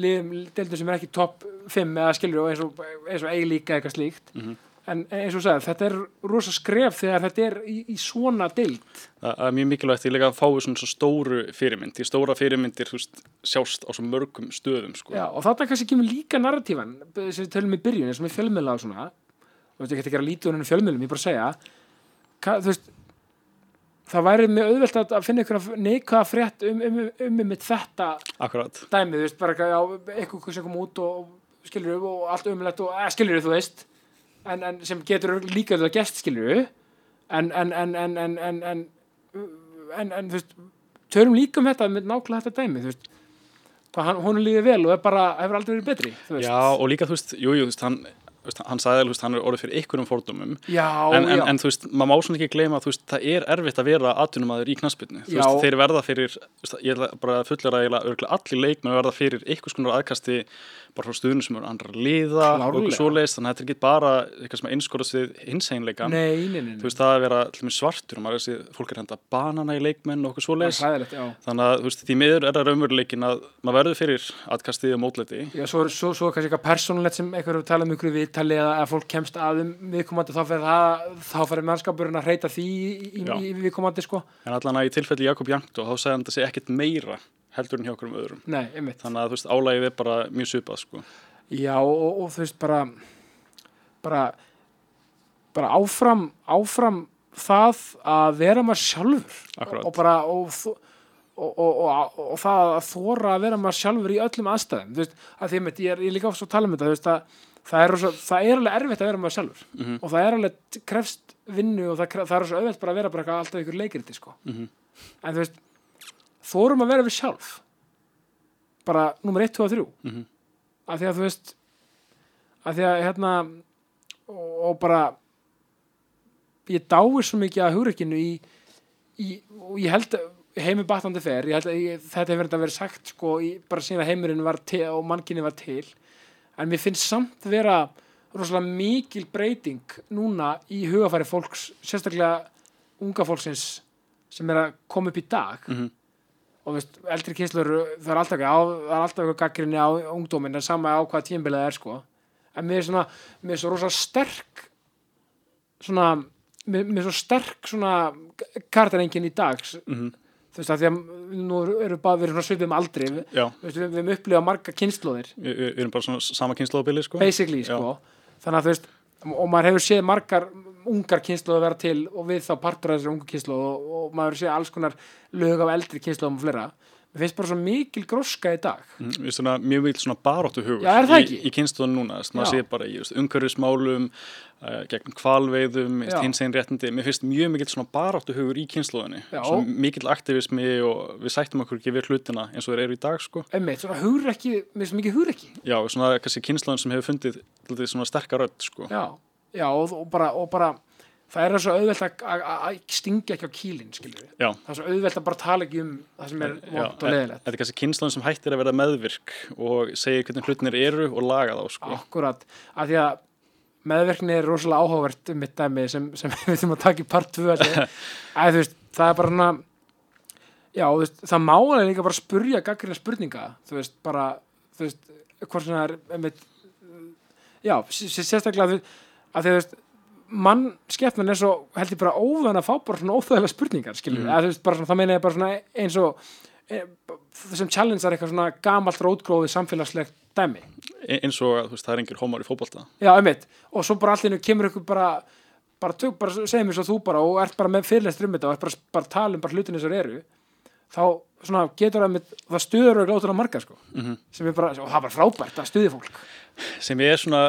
deildum sem er ekki topp 5 eða skilur eins og, eins og eigi líka eitthvað slíkt Mhm. en eins og sagði, þetta er rosa skref þegar þetta er í, í svona dild Það er mjög mikilvægt í líka að fáið svona svo stóru fyrirmynd. Því stóra fyrirmyndir, veist, sjást á svo mörgum stöðum, sko. Já, og þarna kannski kemur líka narratífan sem við tölum í byrjun, sem er fjölmiðla og svona og veist, ég geti ekki að lítið um fjölmiðlum, ég bara segja ka, þú veist það væri mjög auðvelt að finna einhverja neikvæða frétt um um, um, um þetta Akkurat. dæmi, þú veist, bara já, eitthvað sem kom út og, og skilur og allt umlegt og eh, skilur þú veist en, en sem getur líka auðvitað gæst skilur en en, en en þú veist törum líka um þetta með nákvæða þetta dæmi þú veist, hann, hún er líka vel og bara, hefur aldrei verið betri Já, og líka þú veist, jújú, jú, hann hann sagði alveg, hann er orðið fyrir einhverjum fordómum. Já, en, en, já, en þú veist, maður má svona ekki gleyma veist, það er erfitt að vera atvinnumæður í knaspinu þú veist, þeir verða fyrir ég ætla bara að eiginlega örugglega allir leikmenn verða fyrir einhvers konar aðkasti bara frá stuðnum sem eru andra að liða og eitthvað svoleiðis, þannig að þetta er ekki bara eitthvað sem einskorðast við nei. þú veist, það að vera svartur og maður er þessi, fólk er að henda banana í leikmenn og okkur svoleiðis. er þannig að veist, því miður er það raunveruleikin að maður verður fyrir atkastið og mótleiti Já, svo, er- svo, svo er kannski eitthvað persónulegt sem einhver hefur talað um ykkur viðtali að fólk kemst að um viðkomandi þá fer það, þá fer mannskapurinn að reyta því í, í, viðkomandi sko. en allan að í tilfelli Jakob Jankto þá segði hann þetta sé ekkert meira heldur en hjá okkur um öðrum Nei, þannig að þú veist, álægið er bara mjög svipað sko. Já, og, og þú veist bara bara bara áfram áfram það að vera maður sjálfur Akkúrat. og, og bara og, þó- og, og, og, og það að þóra að vera maður sjálfur í öllum aðstæðum þú veist, að því að ég er, ég líka ofs að tala um þetta þú veist, að það er, svo, það er alveg erfitt að vera maður sjálfur Mhm. og það er alveg krefst vinnu og það, kref- það er svo auðvelt bara að vera bara alltaf ykkur leikiriti sko. Mhm. en þú veist þórum að vera við sjálf bara nummer 1, 2 og 3 Mhm. af því að þú veist af því að hérna og, og bara ég dái svo mikið að hugreikinu í, í og ég held að heimi batandi fer, ég held að ég, þetta hefur verið að vera sagt sko, í, bara síðan að heimurinn var til og mannkinni var til en mér finnst samt vera rosalega mikil breyting núna í hugafæri fólks sérstaklega unga fólksins sem er að koma upp í dag. Mhm. og veist, eldri kynnslur það er alltaf, eitthvað gaggrinni á ungdóminn en sama á hvað tímbilið það er sko. En mér er svona, mér er svo rosa sterk svona mér, mér er svo sterk svona kartarengin í dag þú veist að því að nú eru bara verið svona svipið um aldri. Við, Já, við, við erum upplifað marga kynnslóðir við, við við erum bara svona sama kynnslóðabili sko. basically sko. Þannig að þú veist og maður hefur séð margar ungar kynnslóð vera til og við þá partur af þessari ungu kynnslóð og, og maður hefur séð alls konar lög af eldri kynnslóðum og fleira mér finnst bara svo mikil gróska í dag. Mm, svona mjög vil svona baráttu hugur Já, í, í kynnslóðan núna, maður sé bara í umhverfismálum uh, gegn kvalveiðum, hins einn réttindi mér finnst mjög mikill svona baráttu hugur í svona mikill aktivismi og við sættum okkur ekki við hlutina eins og þeir eru í dag sko. einmitt, svona hugrekki, mér finnst mikið hugrekki. Já, svona kannski kynnslóðin sem hefur fundið svona sterkar rödd sko. já, já og, og, bara, og bara það er svo auðvelt að- að að stinga ekki á Já. það er svo auðvelt að bara tala ekki um það sem er Já, vont og en- leðilegt Þetta er kannski kynnslóðin sem hættir að vera meðvirk og segir hvernig hlutinir eru og laga þá sko. akkurat, af því að meðverkni er rosalega áhugavert um mitt dæmi sem, sem við þurfum að taka í part 2 að þú veist, það er bara svona já, veist, það má alveg líka bara spurja gaggrina spurninga þú veist, bara, þú veist hvort svona er, einmitt já, sérstaklega að, að því, þú veist, mann skepnan er svo held ég bara óðan að fá bara svona óþægilega spurningar, skilur, mm. bara svona, það meina ég bara svona eins og e, þessum challenge er eitthvað svona gamalt rótgróði samfélagslegt dæmi. E- eins og veist, það er engir hómar í fótbolta. Já, einmitt, og svo bara allir kemur ykkur bara, bara, tök, bara segjum mér svo þú bara og ert bara með fyrirlestur um þetta og ert bara, bara að tala um bara hlutinni sem eru þá svona getur það með, það stuður og glótur á marga sko, Mhm. sem er bara, og það er bara frábært að stuði fólk. Sem er svona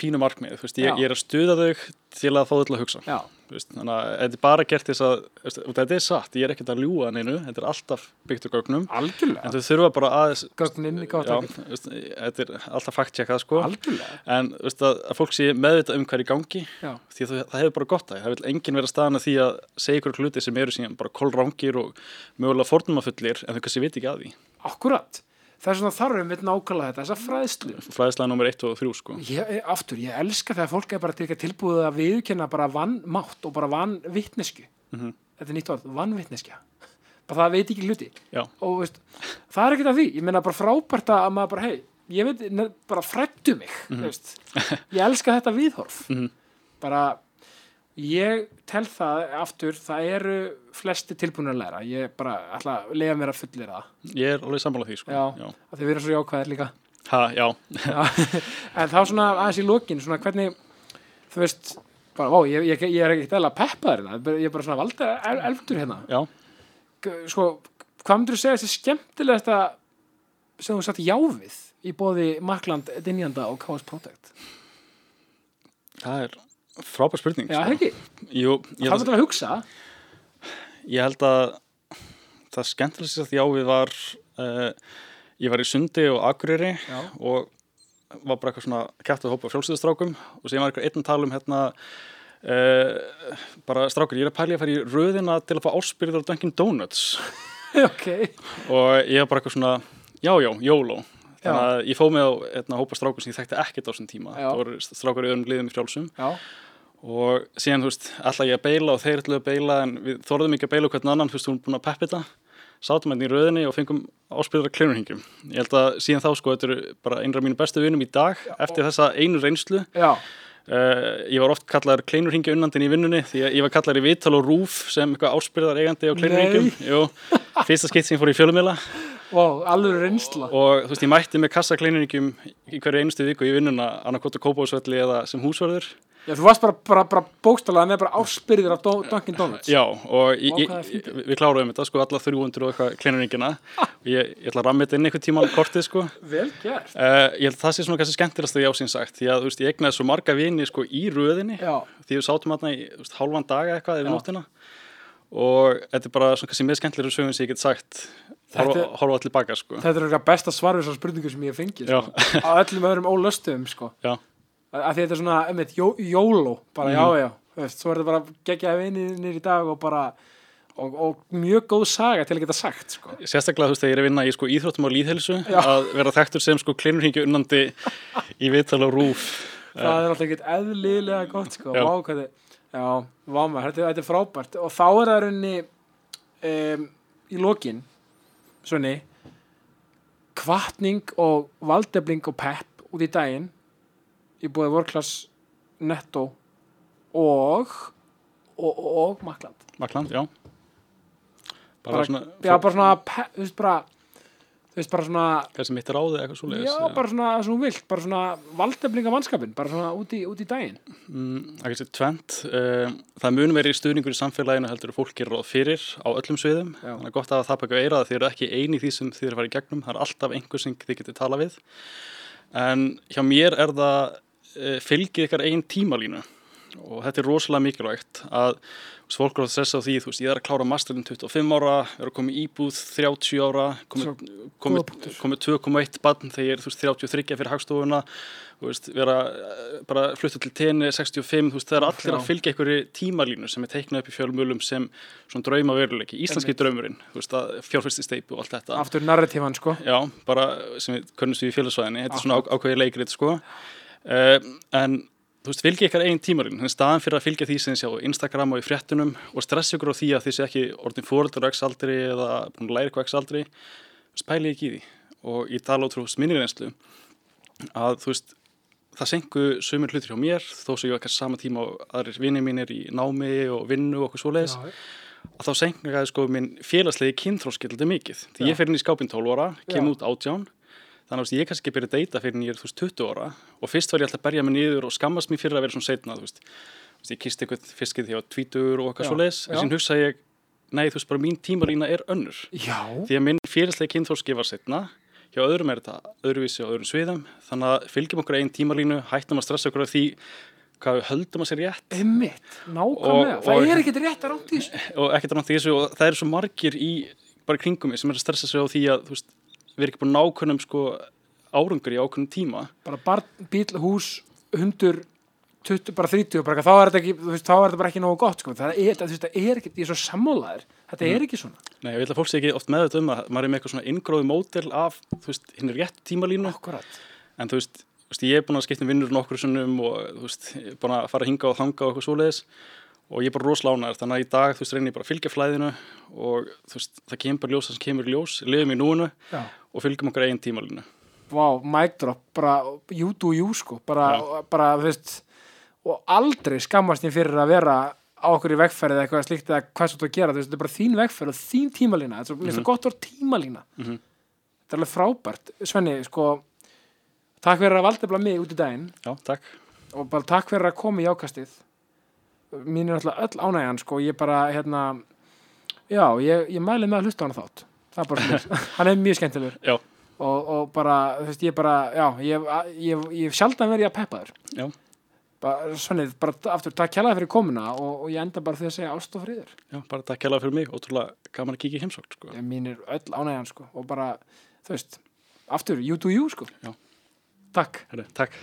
pínu markmið ég, ég er að stuða þau til að fá þau til að hugsa. Já, veist, þannig að þetta er bara gert þess að veist, og þetta er satt, ég er ekkert að ljúga neinu þetta er alltaf byggt á gögnum. En algjörlega þau þurfa bara veist, þetta er alltaf fakt checkað sko en veist, að, að fólk sé meðvitað um er í gangi já, því að það, það hefur bara gott að það vil enginn vera staðan að því að segja ykkur hluti sem eru síðan bara kolrángir og mögulega fornumafullir en þau kannski veit ekki að því. Akkurat Það er svona þarfum við nákvæmlega þetta, þessa fræðslu. Fræðslega nummer 1 og 3 sko. Ég, aftur, ég elska þegar fólk er bara til ekki tilbúið að viðkenna bara vannmátt og bara vannvittnesku Mhm. þetta er nýtt orð, vannvittneskja bara það veit ekki hluti. Já. og veist, það er ekkert að því, ég meina bara frábært að maður bara, hei, ég veit bara frættu mig, mm veist. Ég elska þetta viðhorf. Mhm. bara ég tel það aftur, það eru flesti tilbúinir að læra, ég bara ætla að lega mér að fullir það. Ég er alveg sammála því sko. Já. Já. að þið verður svo jákvæðir líka. Ha, já. En þá svona aðeins í lokin svona hvernig þú veist, bara, ó, ég, ég, ég er ekkert eða peppaður hérna, ég er bara svona valda el, elftur hérna. Sko, hvað myndir þú segja þessi skemmtilegasta sem þú satt já við í bóði Makland, Dinjanda og KS Protect það er frábær spurning Já, sko. Jú, ég, hvað held, myndir að hugsa? Ég held að það skemmtilegst að já við var uh, ég var í Sundi og Já, og var bara eitthvað svona kæft að hópa frjálsýðastrákum og síðan var eitthvað einn að tala um hérna uh, bara strákur, ég er að pæli að fara í röðina til að fá áspyrður á Dunkin Donuts. Ok, og ég var bara eitthvað svona, já, já, YOLO. Þannig Já. að ég fóð með á hérna, hópa strákum sem ég þekkti ekkert á þessum tíma. Já. það voru strákur í öðrum liðum í frjálsum. Já, og síðan, þú veist, alltaf ég að beila og þeir ætluðu að beila en við þorðum ekki að beila hvern annan, þú veist, þú erum búin að peppa þetta sátum hérna í röðinni og fengum áspyrðara kleinurhingjum. Ég held að síðan þá sko, þetta eru bara einra mínu bestu vinum í dag eftir þessa einu reynslu. já, Uh, ég var oft kallaður kleinurhingja unnandinn í vinnunni því að ég var kallaður í viðtal og rúf sem eitthvað áspyrðar eigandi á kleinurhingjum. Jú, fyrsta skipt sem ég fór í fjölumila reynsla og þú veist, ég mætti með kassa kleinurhingjum í hverju einustu viku í vinnuna annarkot á Kópásvelli eða sem húsverður. Já, þú varst bara, bara, bara bókstalaði með bara áspyrðir af Dunkin Donuts. Já, og ég, ég, við kláruðum þetta, sko, alla 300 og eitthvað kleinurhingjana og ég, ég ætla að ramma þetta inn einhvern tíma kortið, sko. Vel gert. Uh, ég held að það sé svona kannski skemmtilegast að ég ásinn sagt því að þú veist, ég egnaði svo marga vini sko í röðinni. Já, því við sátum þarna í þú veist, hálfan daga eitthvað yfir nóttina. Og þetta er bara svona kannski með skemmtilegur sögum sem ég get sagt horfa, allir baka sko. Þetta er besta svar við þessar spurningu sem ég Já. sko. á öllum öðrum ólöstum sko. Já, að þetta er svona, einmitt, jó, jóló bara Mhm. já, já, þú veist, svo er þetta bara geggjaði vinir í dag og bara og, og mjög góð saga til að geta sagt sko. sérstaklega þú veist þegar ég er að vinna í sko íþróttum og líðhelsu Já. að vera þekktur sem sko kleinurhingju unnandi í viðtal og rúf það er alltaf ekkert eðlilega gott sko. Já. Vá, hvað þið, já, vá maður, þetta, þetta er frábært og þá er það rauninni um, í lokin svonni kvartning og valdefling og pepp út í daginn í búið vorklass netto og og, og, makland Makland, já. Bara, bara, svona já, bara svona þú veist bara þú veist bara svona þessi mitt ráði eitthvað svo já, bara svona sem þú vilt bara svona valdeflinga mannskapin bara svona út í, út í daginn. Mm, er kannski tvent um, það mun verið stuðningur í samfélaginu heldur fólk gerir ráð fyrir á öllum sviðum. Já. þannig að gott að það baka eira að þið eru ekki eini í því sem þið eru að fara í gegnum það er alltaf einhver sem þið getur tala við. En hjá mér er það fylgið ykkar einn tímalínu og þetta er rosalega mikilvægt að fólk er að stressa á því, þú veist, ég er að klára masterinn 25 ára, er að koma í íbúð 30 ára, komið komi, punktur. komi 2,1 barn þegar ég er þú veist, 33 fyrir hagstofuna veist, vera eh, bara fluttu til tenni 65, þú veist, það er allir Já. að fylgja einhverju tímalínu sem er teiknað upp í fjölmjölum sem svona drauma veruleiki, íslenski draumurinn þú veist, fjárfyrsti steipu og allt þetta aftur narratífan sko Já, bara sem við könnumst við í félagsvæðinni, þetta er svona Akkurat. á, ákveði leikrið sko. Uh, en þú veist, fylgja ykkar eigin tímarinn, þannig staðan fyrir að fylgja því sem þið sjá á Instagram og í fréttunum og stressa ykkur á því að þið sé ekki orðin fóröldur á x-aldri eða búin að læra eitthvað x-aldri, þú veist, pæli ekki í því og ég tala minni reynslu að þú veist, það sengu sömur hlutir hjá mér þó sem ég var kannski sama tíma og aðrir vinni mínir í námi og vinnu og okkur svoleiðis Já, að þá senkaði sko minn félagslegi kynþróskildi mikið. Því Já. ég fer inn í skápinn 12 ára, kem Já. út 18, þannig að ég kannski ekki byrja að deyta fyrir en ég er þú veist 20 ára og fyrst var ég alltaf að berja mig niður og skammast mér fyrir að vera svona setna, þú veist. Þú veist, ég kisti eitthvað fiskið því á tvítur og eitthvað svo já. en sín hugsaði ég, nei þú veist bara mín tímalína er önnur. já, Því að minn félagslegi kynþróski var setna, hjá öðrum er þetta öðruvísi á öðrum sviðum, þannig að fylgjum okkur einn tímalínu, hættum að stressa okkur af því hvað við höldum að sér rétt einmitt, nákvæmlega Og- það og- er ekkert rétt að rátt í þessu og ekkert annað því þessu og það eru svo margir í bara í kringum mig sem er að stressa sig á því að þú veist, við erum ekki búin nákvæmum sko árangur í ákveðnum tíma. Bara barn, bíl, hús, hundur 20, bara 30, bara, þá er þetta ekki veist, þá er þetta bara ekki nógu gott sko. það er, það, það er ekki, ég er svo sammálaður þetta Mhm. er ekki svona, Nei, ég vil að fólk sé ekki oft með þetta um að maður er með eitthvað svona inngróði mótel af þú veist, hinn er rétt tímalínu. Akkurat. En þú veist, þú veist, ég er búin að skipta um vinnur nokkur sunnum og þú veist, ég er búin að fara að hinga og þanga og eitthvað svoleiðis og ég er bara rosalánaður, þannig að í dag þú veist, reyni ég bara að fylgja flæðinu og þú veist, það kemur bara ljós það sem kemur ljós, lifum í núinu já. og fylgjum okkar eigin tímalínu. Vá, mic drop, bara you do you sko, bara, bara þú veist, og aldrei skammast þín fyrir að vera á okkur í vegferð eða eitthvað slíkt eða hvað svo þú að gera, þú veist, þetta er bara þín vegferð og þín tímalína, þetta er svo, mm gott að vera tímalína. Mhm. þetta er alveg frábært. Svenni, sko takk fyrir að valdefla mig út í daginn. Já, takk. Og bara takk fyrir að koma í ákastið mín er alltaf öll ánægjan sko, ég bara, hérna já, ég, ég mæli með að hlusta á hann þátt. Það bara svona, hann er mjög skemmtilegur. Já, og, og bara, þú veist, ég bara já, ég, ég, ég sjaldan verið að peppa þér. Já, bara, svonnið, bara aftur, takk kjælaði fyrir komuna og, og ég enda bara því að segja ást og friður. Já, bara takk kærlega fyrir mig, ótrúlega gaman að kíkja í heimsókn sko. ég, mín er öll ánægjan sko, og bara, þú veist aftur, you to you sko. Já. Takk. Herri, takk